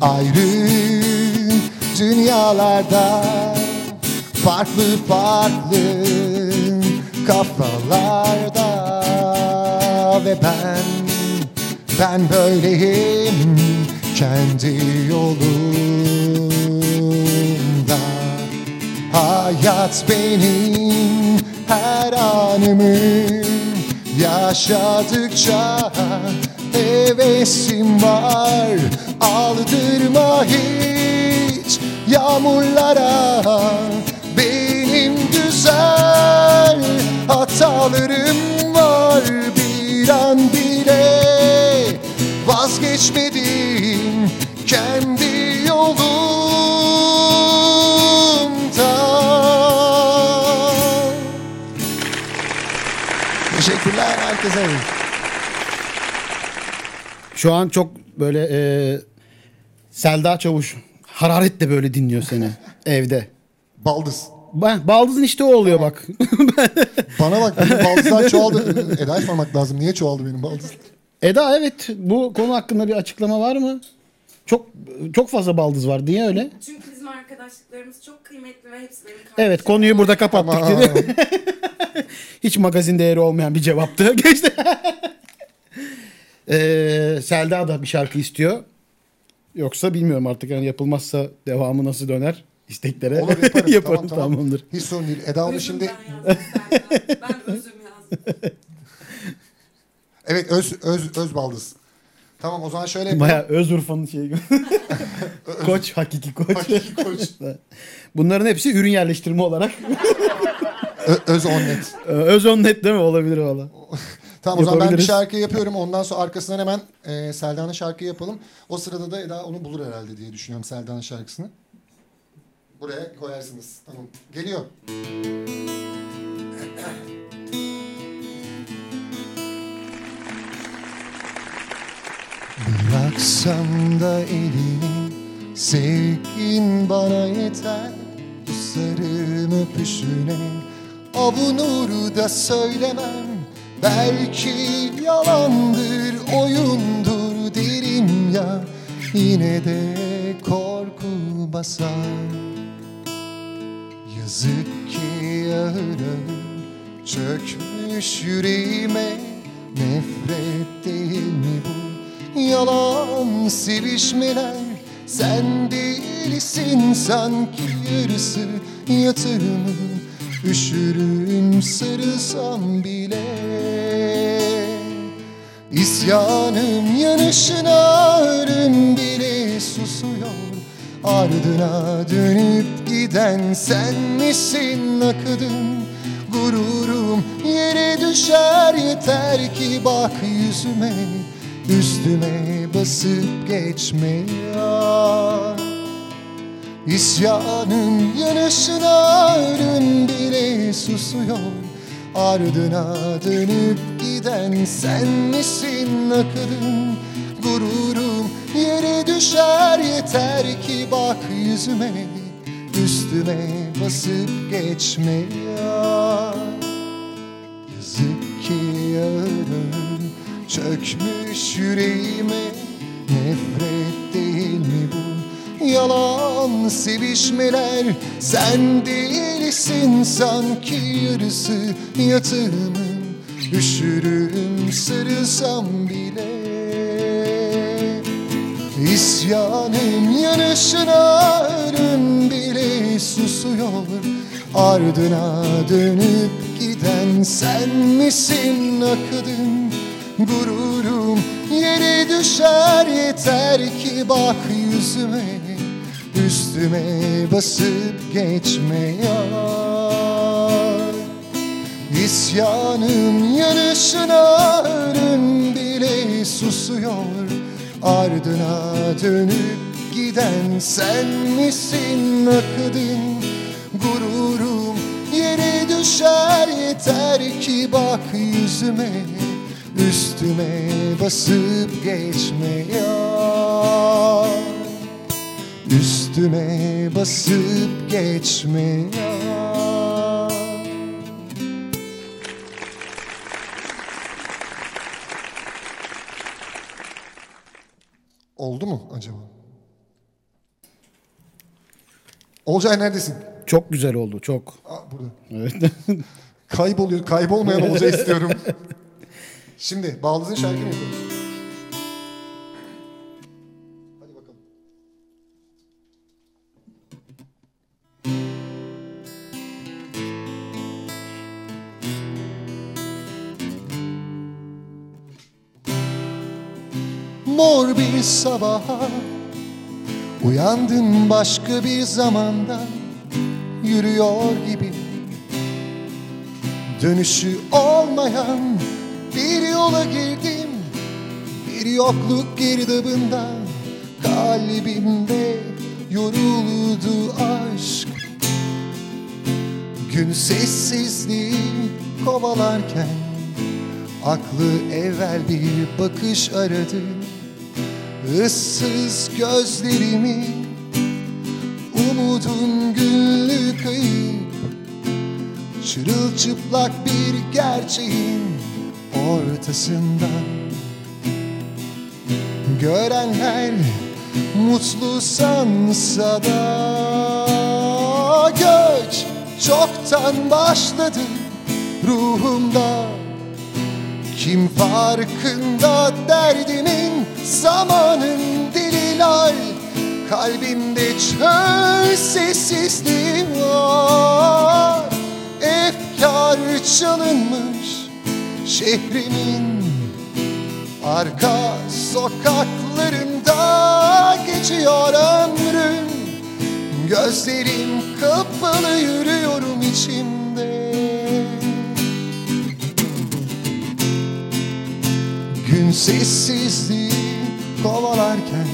Speaker 2: Ayrı dünyalarda Farklı farklı kafalarda Ve ben, ben böyleyim kendi yolumda. Hayat benim her anımı Yaşadıkça hevesim var. Aldırma hiç yağmurlara Benim güzel hatalarım var. Bir an bile vazgeçmedim kendi yolumdan Teşekkürler herkese.
Speaker 3: Şu an çok böyle e, Selda Çavuş hararetle böyle dinliyor seni evde.
Speaker 2: Baldız.
Speaker 3: Ben, baldızın işte o oluyor bak.
Speaker 2: Bana bak benim baldızlar çoğaldı. Eda'ya sormak lazım. Niye çoğaldı benim baldız?
Speaker 3: Eda evet bu konu hakkında bir açıklama var mı? Çok çok fazla baldız var. Niye öyle?
Speaker 4: Çünkü bizim arkadaşlıklarımız çok kıymetli ve hepsi benim kardeşim.
Speaker 3: Evet konuyu burada kapattık. Dedi. Hiç magazin değeri olmayan bir cevaptı. Geçti. Ee, Selda da bir şarkı istiyor. Yoksa bilmiyorum artık yani yapılmazsa devamı nasıl döner isteklere.
Speaker 2: Olur yaparım.
Speaker 3: Yaparım
Speaker 2: tamam, tamam.
Speaker 3: tamamdır.
Speaker 2: Hiç sorun değil. Eda
Speaker 4: Özüm
Speaker 2: şimdi...
Speaker 4: ben yazdım Serkan. Ben özüm yazdım.
Speaker 2: Evet öz, öz, öz baldız. Tamam o zaman şöyle yapalım.
Speaker 3: Baya Özurfa'nın şeyi gibi. koç hakiki koç.
Speaker 2: Hakiki koç.
Speaker 3: Bunların hepsi ürün yerleştirme olarak.
Speaker 2: Ö, öz onnet.
Speaker 3: Ee, Özonnet değil mi? Olabilir valla.
Speaker 2: Tamam o zaman ben bir şarkı yapıyorum. Ondan sonra arkasından hemen e, Selda'nın şarkı yapalım. O sırada da Eda onu bulur herhalde diye düşünüyorum Selda'nın şarkısını. Buraya koyarsınız. Tamam. Geliyor. Bıraksam da elini Sevgin bana yeter. Sarım öpüşüne Avunur da söylemem. Belki yalandır oyundur derim ya. Yine de korku basar. Yazık ki ağır ağır çökmüş yüreğime. Nefret değil mi bu yalan sevişmeler Sen değilsin sanki yarısı yatağımı Üşürüm sarılsam bile. İsyanım yanışına ölüm bile susuyor Ardına dönüp giden sen misin akıdım Gururum yere düşer yeter ki bak yüzüme Üstüme basıp geçme ya İsyanım yanışına ölüm bile susuyor. Ardına dönüp giden sen misin akılım Gururum yere düşer yeter ki bak yüzüme. Üstüme basıp geçme ya Yazık ki yarın çökmüş yüreğime Nefret değil mi bu? Yalan sevişmeler Sen değilsin sanki yarısı yatağımın. Üşürüm sarılsam bile. İsyanım yanışına ölüm bile susuyor. Ardına dönüp giden sen misin akıdım Gururum yere düşer yeter ki bak yüzüme. Üstüme basıp geçme yar İsyanım yanışına ölüm bile susuyor. Ardına dönüp giden sen misin akıdın gururum yere düşer yeter ki bak yüzüme üstüme basıp geçme ya üstüme basıp geçme ya Oldu mu acaba? Olcay neredesin?
Speaker 3: Çok güzel oldu çok.
Speaker 2: Aa, burada.
Speaker 3: Evet.
Speaker 2: Kayboluyor. Kaybolmayan Olcay istiyorum. Şimdi Baldız'ın şarkını yapıyoruz. Hadi bakalım. Mor bir sabaha Uyandım başka bir zamanda Yürüyor gibi Dönüşü olmayan bir yola girdim Bir yokluk girdabında Kalbimde yoruldu aşk. Gün sessizliği kovalarken Aklı evvel bir bakış aradı. Issız gözlerimi Umudun güllü kayıp Çırılçıplak bir gerçeğin ortasında. Görenler mutlu sansa da Göç çoktan başladı ruhumda. Kim farkında derdimin zamanın dililer Kalbimde çöl sessizliği var. Efkar çalınmış şehrimin Arka sokaklarında geçiyor ömrüm. Gözlerim kapalı yürüyorum içimde. Gün sessizliği kovalarken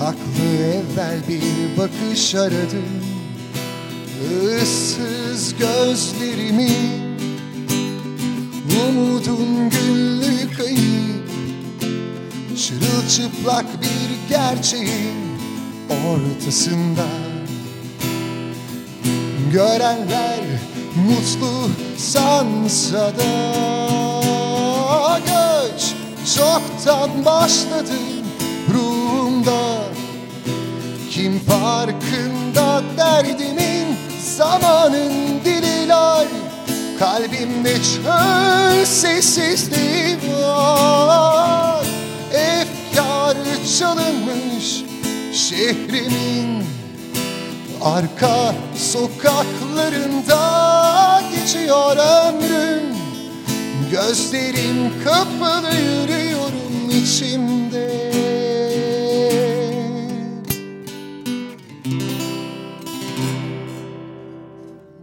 Speaker 2: Aklı evvel bir bakış aradı Issız gözlerimi Umudun güllü kayıp Çırılçıplak bir gerçeğin ortasında. Görenler mutlu sansa da Göç çoktan başladı ruhumda. Kim farkında derdimin zamanın dililer Kalbimde çöl sessizliği var. Efkar çalınmış şehrimin Arka sokaklarında geçiyor ömrüm. Gözlerim kapalı yürüyorum içimde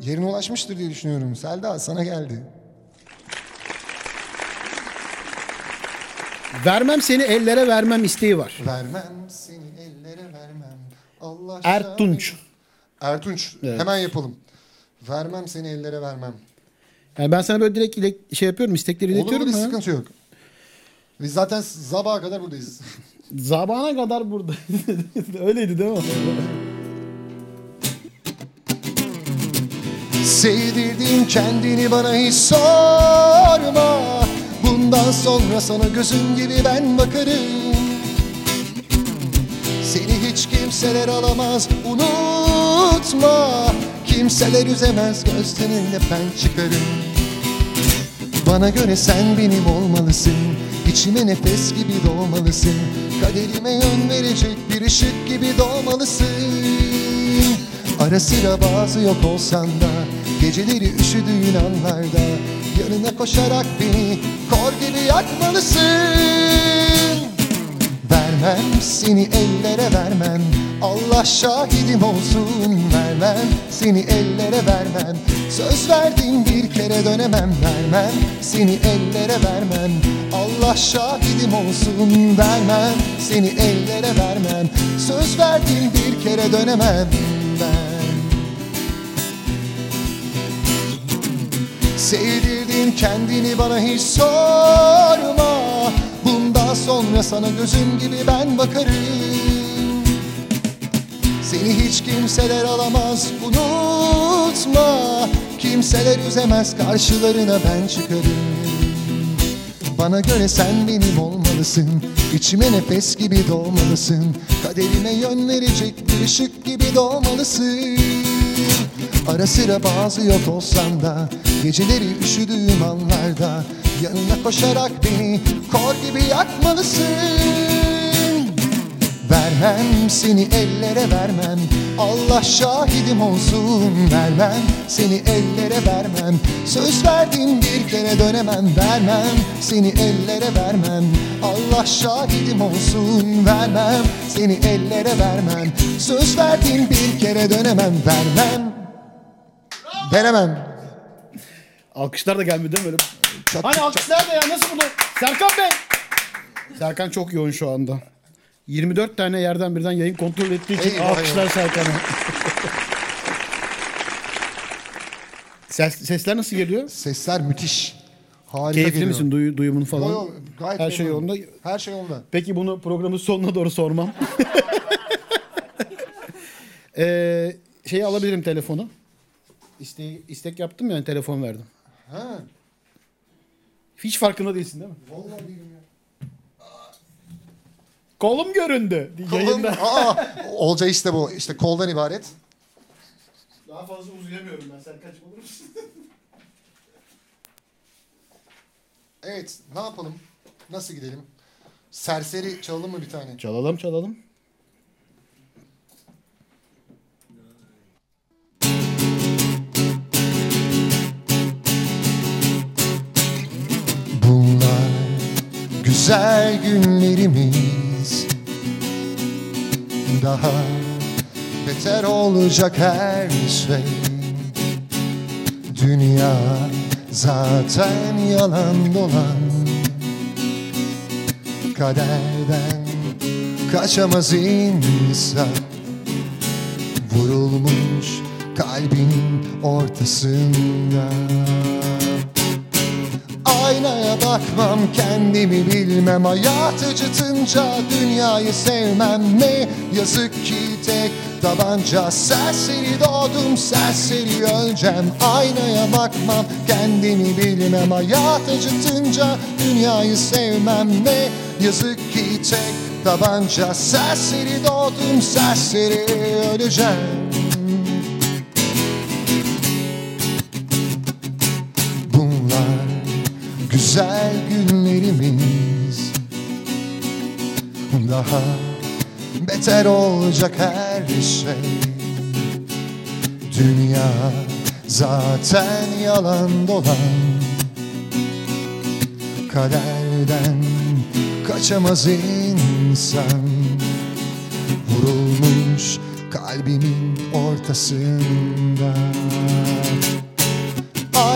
Speaker 2: Yerine ulaşmıştır diye düşünüyorum. Selda sana geldi.
Speaker 3: Vermem seni ellere vermem isteği var.
Speaker 2: Vermem seni ellere vermem. Allah
Speaker 3: Ertunç.
Speaker 2: Ertunç. Hemen yapalım. Vermem seni ellere vermem.
Speaker 3: Yani ben sana böyle direkt ile- şey yapıyorum istekleri
Speaker 2: Olur
Speaker 3: iletiyorum
Speaker 2: olur sıkıntı yok. Biz zaten sabaha kadar buradayız.
Speaker 3: Zabana kadar burada. Öyleydi değil mi?
Speaker 2: Sevdirdin kendini bana hiç sorma. Bundan sonra sana gözüm gibi ben bakarım. Seni hiç kimseler alamaz unutma. Kimseler üzemez gözlerinde ben çıkarım. Bana göre sen benim olmalısın. İçime nefes gibi doğmalısın. Kaderime yön verecek bir ışık gibi doğmalısın. Ara sıra bazı yok olsan da Geceleri üşüdüğün anlarda Yanına koşarak beni kor gibi yakmalısın. Vermem seni ellere vermem. Allah şahidim olsun. Vermem Seni ellere vermem. Söz verdim bir kere dönemem. Vermem Seni ellere vermem. Allah şahidim olsun. Vermem Seni ellere vermem. Söz verdim bir kere dönemem Sevdirdin kendini bana hiç sorma. Bundan sonra sana gözüm gibi ben bakarım. Seni hiç kimseler alamaz unutma. Kimseler üzemez karşılarına ben çıkarım. Bana göre sen benim olmalısın İçime nefes gibi doğmalısın. Kaderime yön verecek bir ışık gibi doğmalısın. Ara sıra bazı yok olsam da Geceleri üşüdüğüm anlarda Yanına koşarak beni kor gibi yakmalısın. Vermem seni ellere vermem. Allah şahidim olsun. Vermem Seni ellere vermem. Söz verdim bir kere dönemem. Vermem Seni ellere vermem. Allah şahidim olsun. Vermem Seni ellere vermem. Söz verdim bir kere dönemem. Vermem. Veremem
Speaker 3: Alkışlar da gelmedi değil mi? Böyle?
Speaker 2: Çat-
Speaker 3: Hani
Speaker 2: çat-
Speaker 3: alkışlar da ya nasıl bunu? Serkan Bey. Serkan çok yoğun şu anda. 24 tane yerden birden yayın kontrol ettiği için
Speaker 2: Eyvah,
Speaker 3: alkışlar
Speaker 2: eyvah.
Speaker 3: Serkan'a. Ses, sesler nasıl geliyor?
Speaker 2: Sesler müthiş Harika
Speaker 3: Keyifli
Speaker 2: geliyor.
Speaker 3: misin duyu, duyumun falan?
Speaker 2: Yo, yo, gayet
Speaker 3: Her şey
Speaker 2: memnunum.
Speaker 3: yolunda.
Speaker 2: Her şey yolunda
Speaker 3: Peki bunu programın sonuna doğru sormam. ee, şeyi alabilirim telefonu. İste, istek yaptım yani telefon verdim.
Speaker 2: Ha,
Speaker 3: Hiç farkında değilsin değil mi?
Speaker 2: vallahi değilim ya.
Speaker 3: Kolum göründü.
Speaker 2: Kolum,
Speaker 3: Yayında.
Speaker 2: aa, Olca işte bu. İşte koldan ibaret.
Speaker 3: Daha fazla uzayamıyorum ben. Sen kaç olur musun?
Speaker 2: Evet, ne yapalım? Nasıl gidelim? Serseri çalalım mı bir tane?
Speaker 3: Çalalım çalalım.
Speaker 2: Güzel günlerimiz. Daha beter olacak her şey. Dünya zaten yalan dolan. Kaderden kaçamaz insan. Vurulmuş kalbin ortasında Aynaya bakmam kendimi bilmem. Hayat acıtınca dünyayı sevmem Ne yazık ki tek tabanca. Serseri doğdum serseri öleceğim. Aynaya bakmam kendimi bilmem. Hayat acıtınca dünyayı sevmem Ne yazık ki tek tabanca. Serseri doğdum serseri öleceğim günlerimiz. Daha beter olacak her şey. Dünya zaten yalan dolan. Kaderden kaçamaz insan. Vurulmuş kalbimin ortasında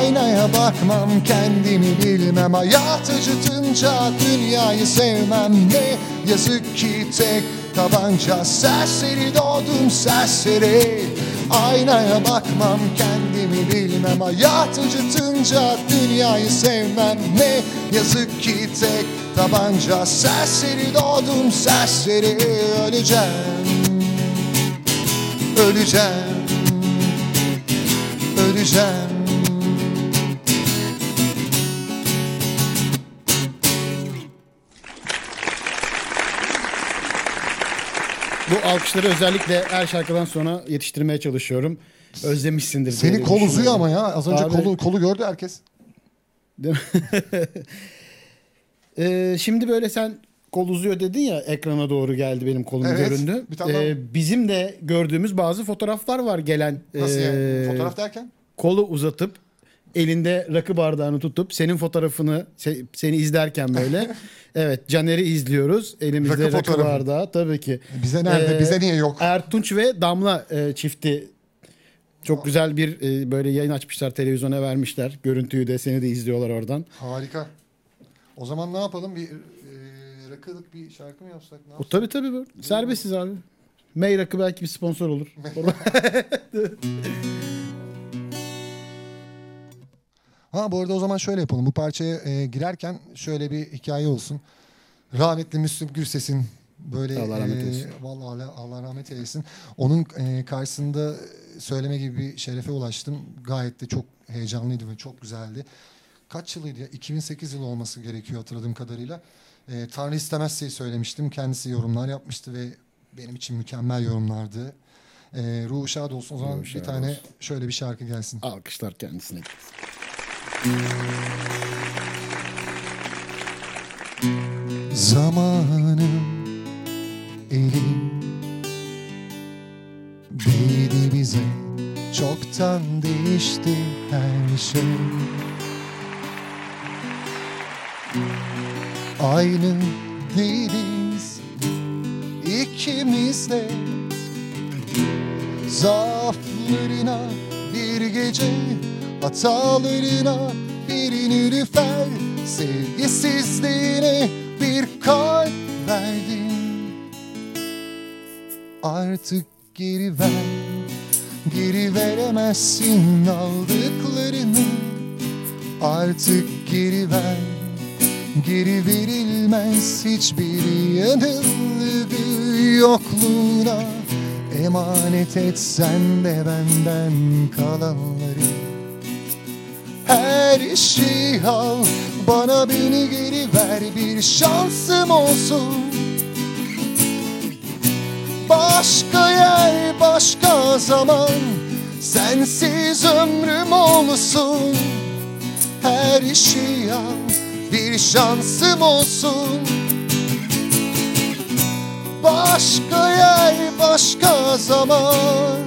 Speaker 2: Aynaya bakmam kendimi bilmem. Hayat acıtınca dünyayı sevmem Ne yazık ki tek tabanca. Serseri doğdum serseri. Aynaya bakmam kendimi bilmem. Hayat acıtınca dünyayı sevmem Ne yazık ki tek tabanca. Serseri doğdum serseri. Öleceğim. Öleceğim. Öleceğim
Speaker 3: Bu alkışları özellikle her şarkıdan sonra yetiştirmeye çalışıyorum. Özlemişsindir.
Speaker 2: Senin kol uzuyor ama ya. Az önce
Speaker 3: Abi-
Speaker 2: kolu kolu gördü herkes.
Speaker 3: Değil mi? Ee, şimdi böyle sen kol uzuyor dedin ya ekrana doğru geldi benim kolum
Speaker 2: Evet,
Speaker 3: göründü.
Speaker 2: bir tane
Speaker 3: Ee, bizim de gördüğümüz bazı fotoğraflar var gelen.
Speaker 2: Nasıl
Speaker 3: ee,
Speaker 2: yani? Fotoğraf derken?
Speaker 3: Kolu uzatıp elinde rakı bardağını tutup senin fotoğrafını se- seni izlerken böyle evet Caner'i izliyoruz. Elimizde
Speaker 2: Rakı
Speaker 3: rakı,
Speaker 2: fotoğrafı.
Speaker 3: bardağı tabii ki.
Speaker 2: Bize nerede?
Speaker 3: Ee,
Speaker 2: Bize niye yok?
Speaker 3: Ertunç ve Damla e, çifti çok güzel bir e, böyle yayın açmışlar televizyona vermişler. Görüntüyü de seni de izliyorlar oradan.
Speaker 2: Harika. O zaman ne yapalım? Bir e, rakılık bir şarkı mı yapsak? Ne
Speaker 3: O
Speaker 2: yapsak?
Speaker 3: tabii tabii böyle. Serbestsiz abi. May rakı belki bir sponsor olur.
Speaker 2: Ha bu arada o zaman şöyle yapalım. Bu parçaya e, girerken şöyle bir hikaye olsun. Rahmetli Müslüm Gürses'in böyle
Speaker 3: Allah rahmet
Speaker 2: e,
Speaker 3: eylesin.
Speaker 2: vallahi Allah, rahmet eylesin. Onun e, karşısında söyleme gibi bir şerefe ulaştım. Gayet de çok heyecanlıydı ve çok güzeldi. Kaç yılıydı ya? 2008 yılı olması gerekiyor hatırladığım kadarıyla. E, Tanrı istemezseyi söylemiştim. Kendisi yorumlar yapmıştı ve benim için mükemmel yorumlardı. E, ruhu şad olsun. O zaman
Speaker 3: Ruhu
Speaker 2: bir tane
Speaker 3: olsun.
Speaker 2: şöyle bir şarkı gelsin.
Speaker 3: Alkışlar kendisine.
Speaker 2: Zamanım elim. Değdi bize Çoktan değişti her şey. Aynı değiliz ikimiz de Zaaflarına bir gece Hatalarına bir nülüfer Sevgisizliğine bir kalp verdin. Artık geri ver Geri veremezsin aldıklarını. Artık geri ver Geri verilmez hiçbir yanılgı yokluğuna. Emanet etsen de benden kalanları her şeyi al Bana beni geri ver bir şansım olsun. Başka yer başka zaman Sensiz ömrüm olsun. Her şeyi al bir şansım olsun. Başka yer başka zaman.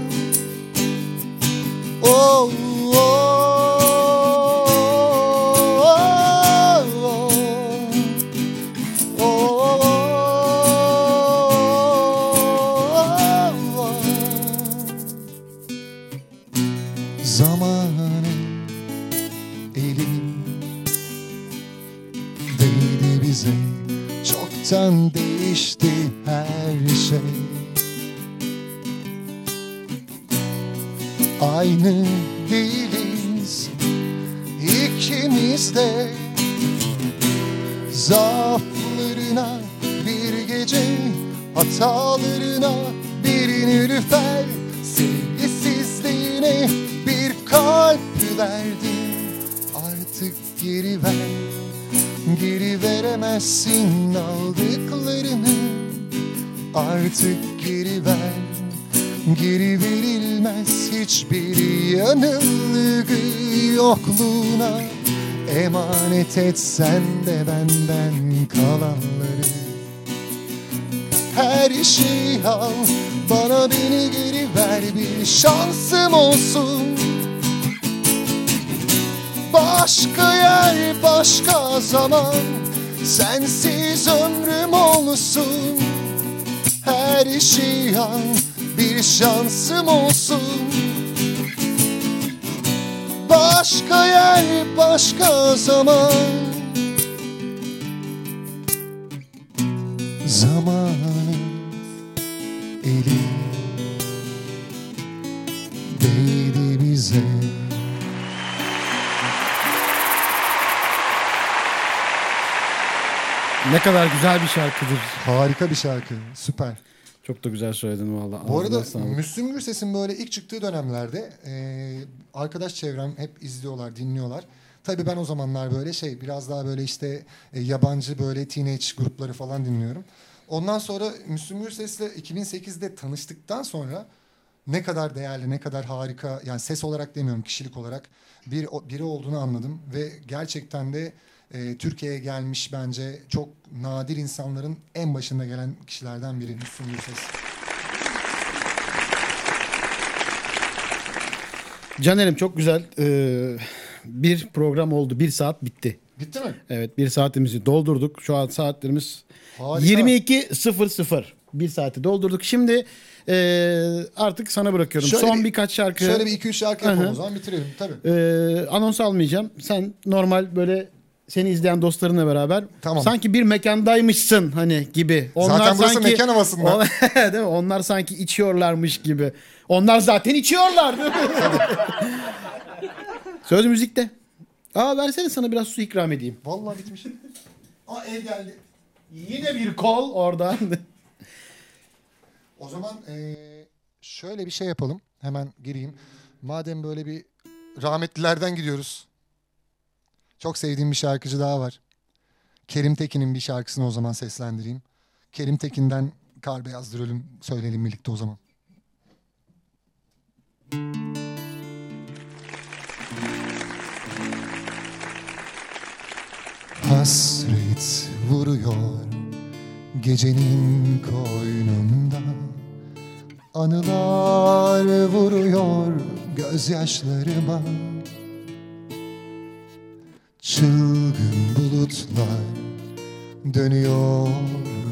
Speaker 2: Oh, oh, Aynı değiliz ikimiz de Zaaflarına bir gece Hatalarına bir nülüfer Sevgisizliğine bir kalp verdin Artık geri ver Geri veremezsin aldıklarını. Artık geri ver Geri verilmez hiçbir yanılgı yokluğuna. Emanet etsen de benden kalanları. Her şeyi al bana beni geri ver bir şansım olsun. Başka yer başka zaman Sensiz ömrüm olsun. Her şeyi al bir şansım olsun Başka yer başka zaman Zamanın eli Değdi bize
Speaker 3: Ne kadar güzel bir şarkıdır.
Speaker 2: Harika bir şarkı. Süper.
Speaker 3: Çok da güzel söyledin valla.
Speaker 2: Bu arada
Speaker 3: sağlık.
Speaker 2: Müslüm Gürses'in böyle ilk çıktığı dönemlerde e, arkadaş çevrem hep izliyorlar, dinliyorlar. Tabii ben o zamanlar böyle şey biraz daha böyle işte e, yabancı böyle teenage grupları falan dinliyorum. Ondan sonra Müslüm Gürses'le 2008'de tanıştıktan sonra ne kadar değerli, ne kadar harika yani ses olarak demiyorum kişilik olarak bir biri olduğunu anladım ve gerçekten de e, Türkiye'ye gelmiş bence çok nadir insanların en başında gelen kişilerden biri Müslüm Gürses.
Speaker 3: Caner'im çok güzel. Ee, bir program oldu. Bir saat bitti.
Speaker 2: Bitti mi?
Speaker 3: Evet bir saatimizi doldurduk. Şu an saatlerimiz
Speaker 2: Harika.
Speaker 3: 22.00. Bir saati doldurduk. Şimdi e, artık sana bırakıyorum.
Speaker 2: Şöyle
Speaker 3: Son
Speaker 2: bir-
Speaker 3: birkaç şarkı.
Speaker 2: Şöyle bir iki üç şarkı yapalım o zaman bitirelim tabii.
Speaker 3: e, anons almayacağım. Sen normal böyle seni izleyen dostlarınla beraber
Speaker 2: Tamam.
Speaker 3: sanki bir mekandaymışsın hani gibi.
Speaker 2: Zaten burası mekan havasında.
Speaker 3: On- değil mi? Onlar sanki içiyorlarmış gibi. Onlar zaten içiyorlar değil mi? Söz müzikte. Aa versene sana biraz su ikram edeyim.
Speaker 2: Vallahi bitmiş. Aa el geldi.
Speaker 3: Yine bir kol oradan.
Speaker 2: O zaman eee, şöyle bir şey yapalım. Hemen gireyim. Madem böyle bir rahmetlilerden gidiyoruz. Çok sevdiğim bir şarkıcı daha var. Kerim Tekin'in bir şarkısını o zaman seslendireyim. Kerim Tekin'den Kar Beyazdır Ölüm söyleyelim birlikte o zaman. Hasret vuruyor gecenin koynunda Anılar vuruyor gözyaşlarıma Çılgın bulutlar dönüyor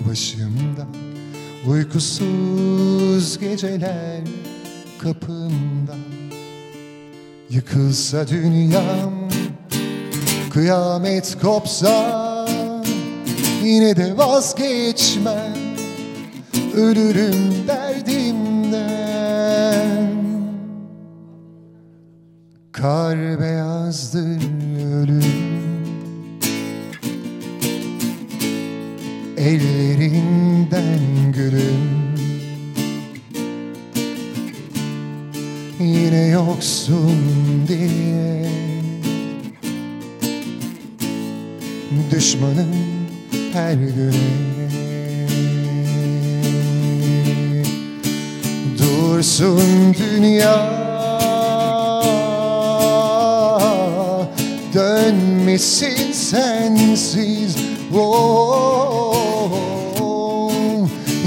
Speaker 2: başımda Uykusuz geceler kapımda Yıkılsa dünyam Kıyamet kopsa yine de vazgeçmem. Ölürüm derdimden Kar beyazdır ölüm. Ellerinden gülüm. Yine yoksun diye. Düşmanım her güne Dursun dünya Dönmesin sensiz. Oh,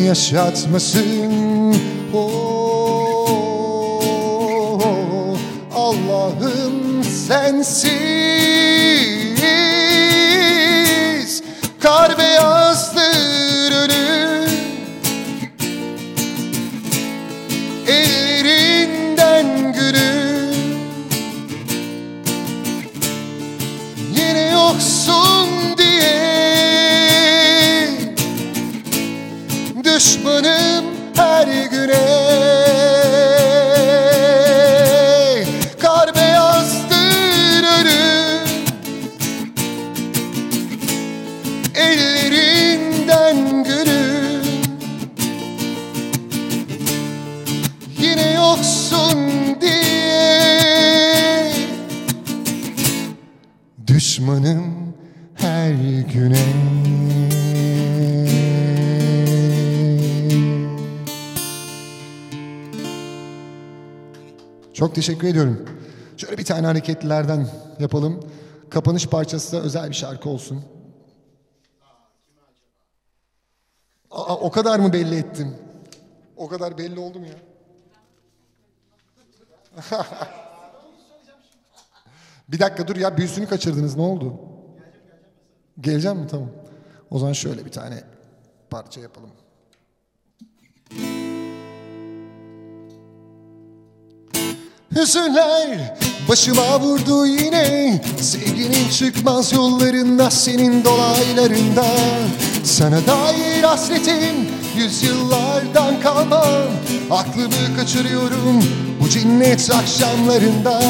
Speaker 2: Yaşatmasın. Oh, Allah'ım sensiz. Kar Yoksun diye Düşmanım her güne Çok teşekkür ediyorum. Şöyle bir tane hareketlilerden yapalım. Kapanış parçası da özel bir şarkı olsun. Aa, o kadar mı belli ettim? O kadar belli oldu mu ya? Bir dakika dur ya büyüsünü kaçırdınız ne oldu? Geleceğim mi? Tamam. O zaman şöyle bir tane parça yapalım. Hüzünler başıma vurdu yine. Sevginin çıkmaz yollarında senin dolaylarında. Sana dair hasretim yüzyıllardan kalma Aklımı kaçırıyorum bu cinnet akşamlarında.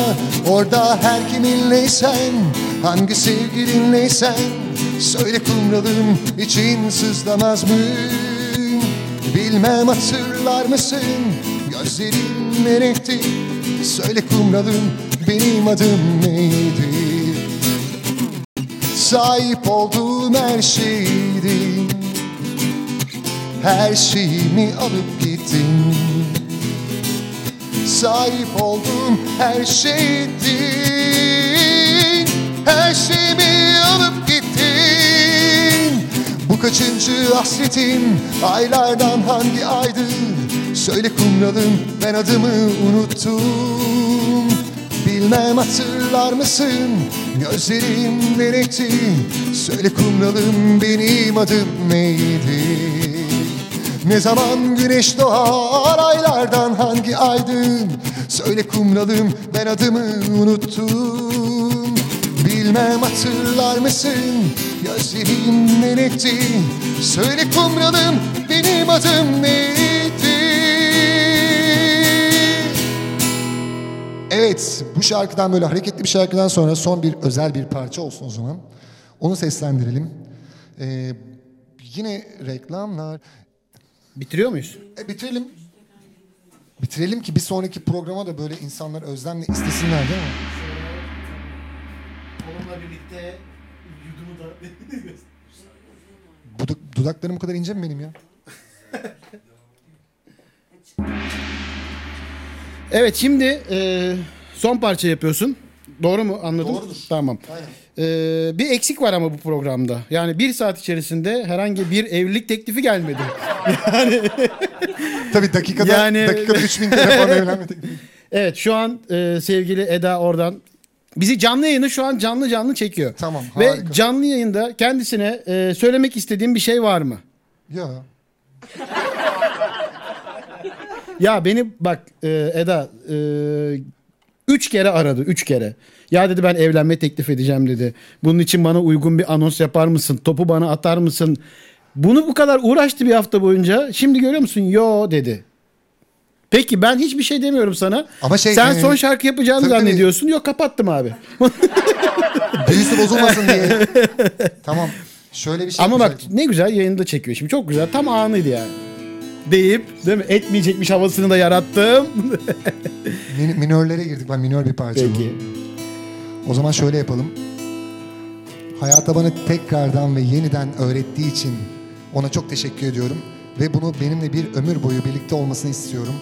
Speaker 2: Orada her kiminleysen hangi sevgilinleysen. Söyle kumralım için sızlamaz mı? Bilmem hatırlar mısın? Gözlerin ne renkti Söyle kumralım benim adım neydi? Sahip olduğum her şeydi. Her şeyimi alıp gittin Sahip olduğum her şeydin Her şeyimi alıp gittin Bu kaçıncı hasretim? Aylardan hangi aydı Söyle kumralım ben adımı unuttum. Bilmem hatırlar mısın? Gözlerim renkti. Söyle kumralım benim adım neydi? Ne zaman güneş doğar aylardan hangi aydın? Söyle kumralım ben adımı unuttum. Bilmem hatırlar mısın? Gözlerim renkti. Söyle kumralım benim adım neydi Evet, bu şarkıdan böyle hareketli bir şarkıdan sonra son bir özel bir parça olsun o zaman. Onu seslendirelim. Ee, yine reklamlar.
Speaker 3: Bitiriyor muyuz?
Speaker 2: E, bitirelim. Bitirelim ki bir sonraki programa da böyle insanlar özlemle istesinler değil mi?
Speaker 3: Onunla birlikte yudumu da...
Speaker 2: Budu- dudaklarım bu kadar ince mi benim ya?
Speaker 3: Evet şimdi e, son parça yapıyorsun. Doğru mu anladım?
Speaker 2: Doğrudur.
Speaker 3: Tamam.
Speaker 2: Aynen.
Speaker 3: E, bir eksik var ama bu programda. Yani bir saat içerisinde herhangi bir evlilik teklifi gelmedi.
Speaker 2: Tabii dakikada,
Speaker 3: Yani-
Speaker 2: dakikada 3000 telefon evlenme teklifi.
Speaker 3: Evet şu an e, sevgili Eda oradan bizi canlı yayını şu an canlı canlı çekiyor.
Speaker 2: Tamam,
Speaker 3: Ve
Speaker 2: harika.
Speaker 3: canlı yayında kendisine e, söylemek istediğim bir şey var mı?
Speaker 2: Ya.
Speaker 3: Ya beni bak e, Eda e, üç kere aradı üç kere. Ya dedi ben evlenme teklif edeceğim dedi. Bunun için bana uygun bir anons yapar mısın? Topu bana atar mısın? Bunu bu kadar uğraştı bir hafta boyunca. Şimdi görüyor musun? Yo dedi. Peki ben hiçbir şey demiyorum sana.
Speaker 2: Ama şey,
Speaker 3: Sen
Speaker 2: e,
Speaker 3: son şarkı yapacağını
Speaker 2: tabii,
Speaker 3: zannediyorsun. Yok kapattım abi.
Speaker 2: Büyüsü bozulmasın diye. tamam. Şöyle bir şey
Speaker 3: Ama bak ne güzel yayında çekiyor şimdi. Çok güzel. Tam anıydı yani. Deyip değil mi? Etmeyecekmiş havasını da yarattım.
Speaker 2: Min- minörlere girdik. Ben minör bir parça bu.
Speaker 3: Peki.
Speaker 2: O zaman şöyle yapalım. Hayata bana tekrardan ve yeniden öğrettiği için ona çok teşekkür ediyorum. Ve bunu benimle bir ömür boyu birlikte olmasını istiyorum.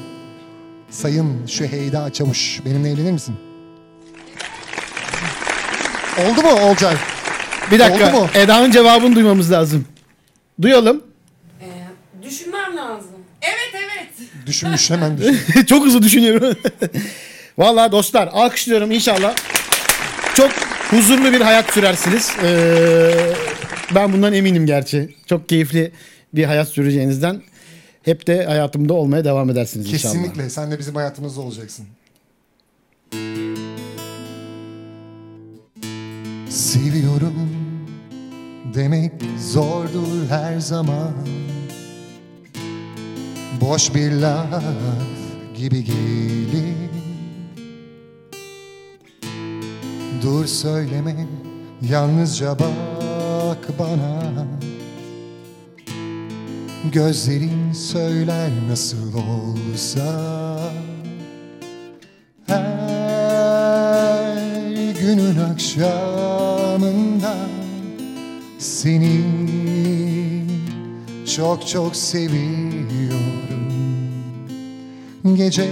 Speaker 2: Sayın Şüheyda Çavuş, benimle evlenir misin? Oldu mu Olcay?
Speaker 3: Bir dakika.
Speaker 2: Oldu mu?
Speaker 3: Eda'nın cevabını duymamız lazım. Duyalım.
Speaker 4: Ee, düşünmem lazım. Evet evet.
Speaker 2: Düşünmüş hemen düşün.
Speaker 3: Çok hızlı düşünüyorum. Vallahi dostlar alkışlıyorum inşallah. Çok huzurlu bir hayat sürersiniz. Ee, ben bundan eminim gerçi. Çok keyifli bir hayat süreceğinizden. Hep de hayatımda olmaya devam edersiniz inşallah.
Speaker 2: Kesinlikle. Sen de bizim hayatımızda olacaksın. Seviyorum demek zordur her zaman Boş bir laf gibi gelir. Dur söyleme yalnızca bak bana. Gözlerin söyler nasıl olsa. Her günün akşamında Seni çok çok seviyorum. Gece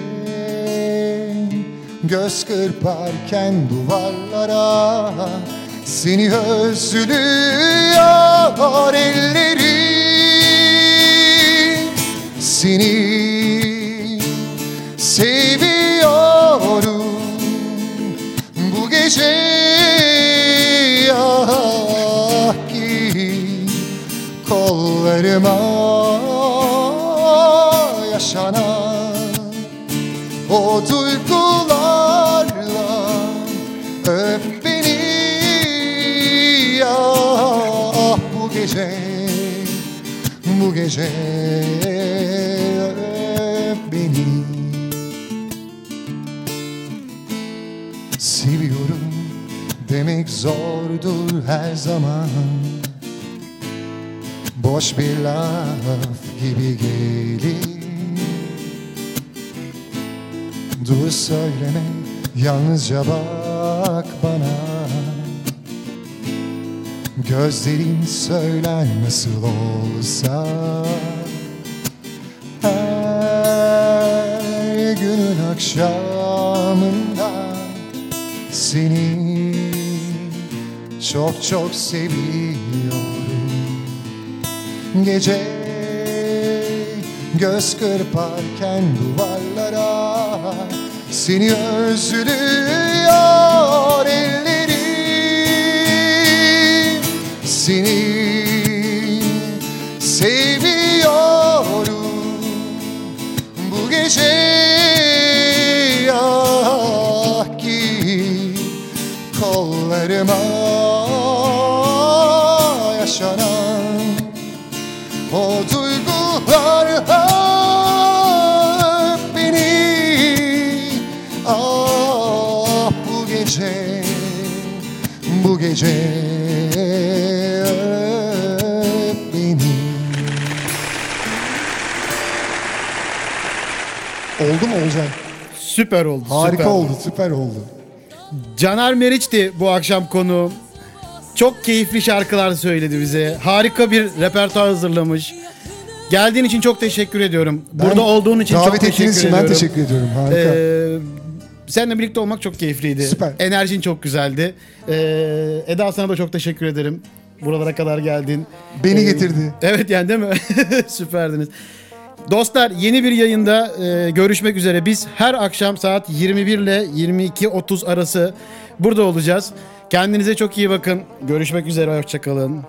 Speaker 2: göz kırparken duvarlara Seni özlüyor ellerim. Seni seviyorum kollarıma yaşanan o duygularla öp beni ah bu gece bu gece öp beni. Seviyorum demek zordur her zaman Boş bir laf gibi gelir Dur söyleme yalnızca bak bana. Gözlerin söyler nasıl olsa. Her günün akşamında Seni çok çok seviyorum Gece göz kırparken duvarlara Seni özlüyor
Speaker 3: Süper oldu.
Speaker 2: Harika
Speaker 3: süper.
Speaker 2: oldu, süper oldu.
Speaker 3: Caner Meriç'ti bu akşam konu. Çok keyifli şarkılar söyledi bize. Harika bir repertuar hazırlamış. Geldiğin için çok teşekkür ediyorum. Burada
Speaker 2: Ben
Speaker 3: olduğun için çok teşekkür
Speaker 2: için
Speaker 3: ediyorum.
Speaker 2: ben teşekkür ediyorum. Harika.
Speaker 3: Ee, seninle birlikte olmak çok keyifliydi.
Speaker 2: Süper.
Speaker 3: Enerjin çok güzeldi. Ee, Eda sana da çok teşekkür ederim. Buralara kadar geldin.
Speaker 2: Beni
Speaker 3: Ee,
Speaker 2: getirdi.
Speaker 3: Evet yani değil mi? Süperdiniz. Dostlar yeni bir yayında e, görüşmek üzere. Biz her akşam saat 21 ile 22.30 arası burada olacağız. Kendinize çok iyi bakın. Görüşmek üzere. Hoşçakalın.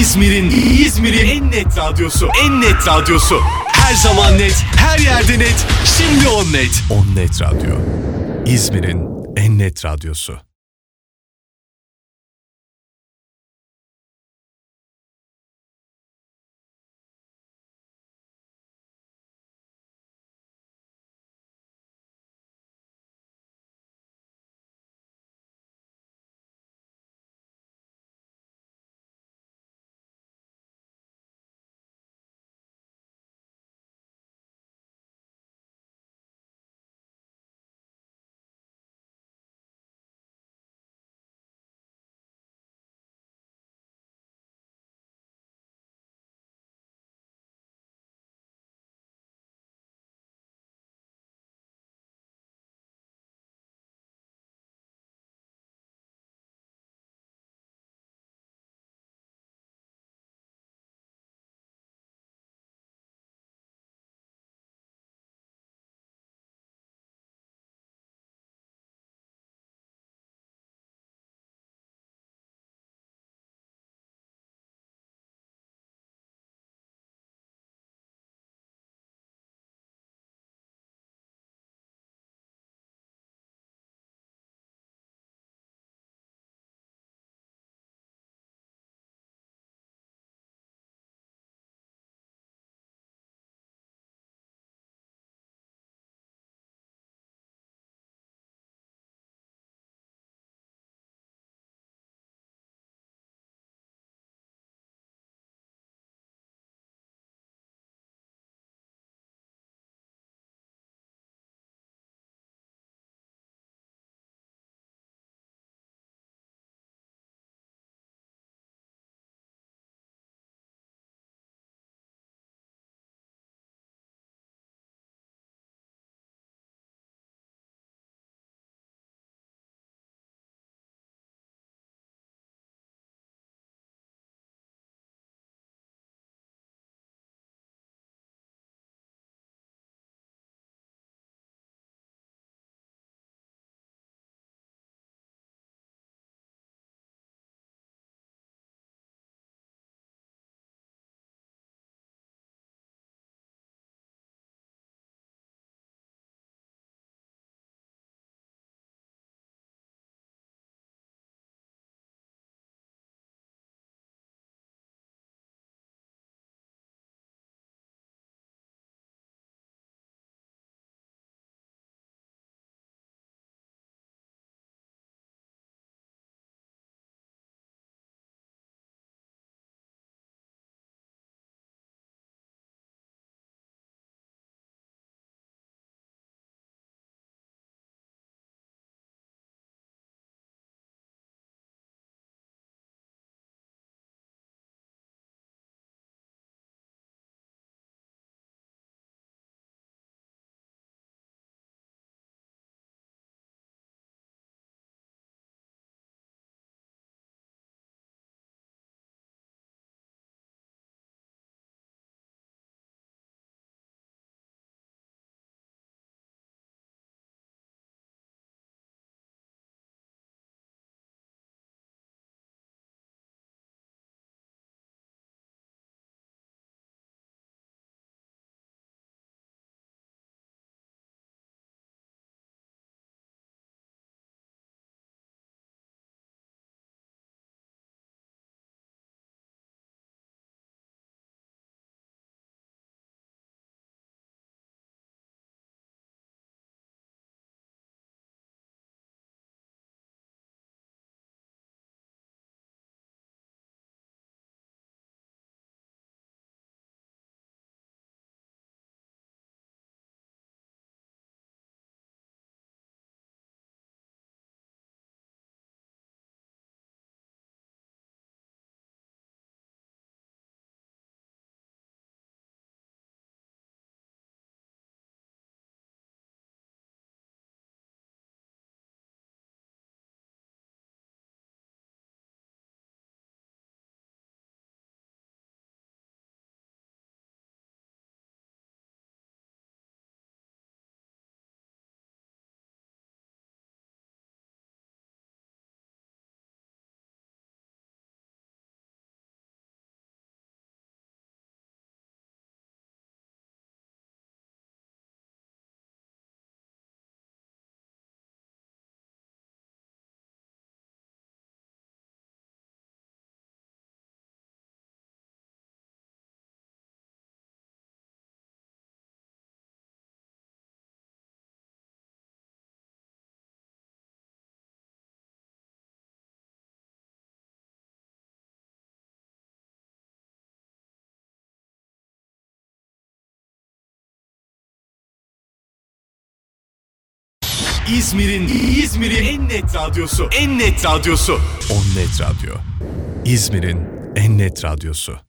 Speaker 1: İzmir'in İzmir'in en net radyosu. En net radyosu. Her zaman net, her yerde net. Şimdi on net. On net radyo. İzmir'in en net radyosu. İzmir'in İzmir'in en net radyosu. En net radyosu. On Net Radyo. İzmir'in en net radyosu.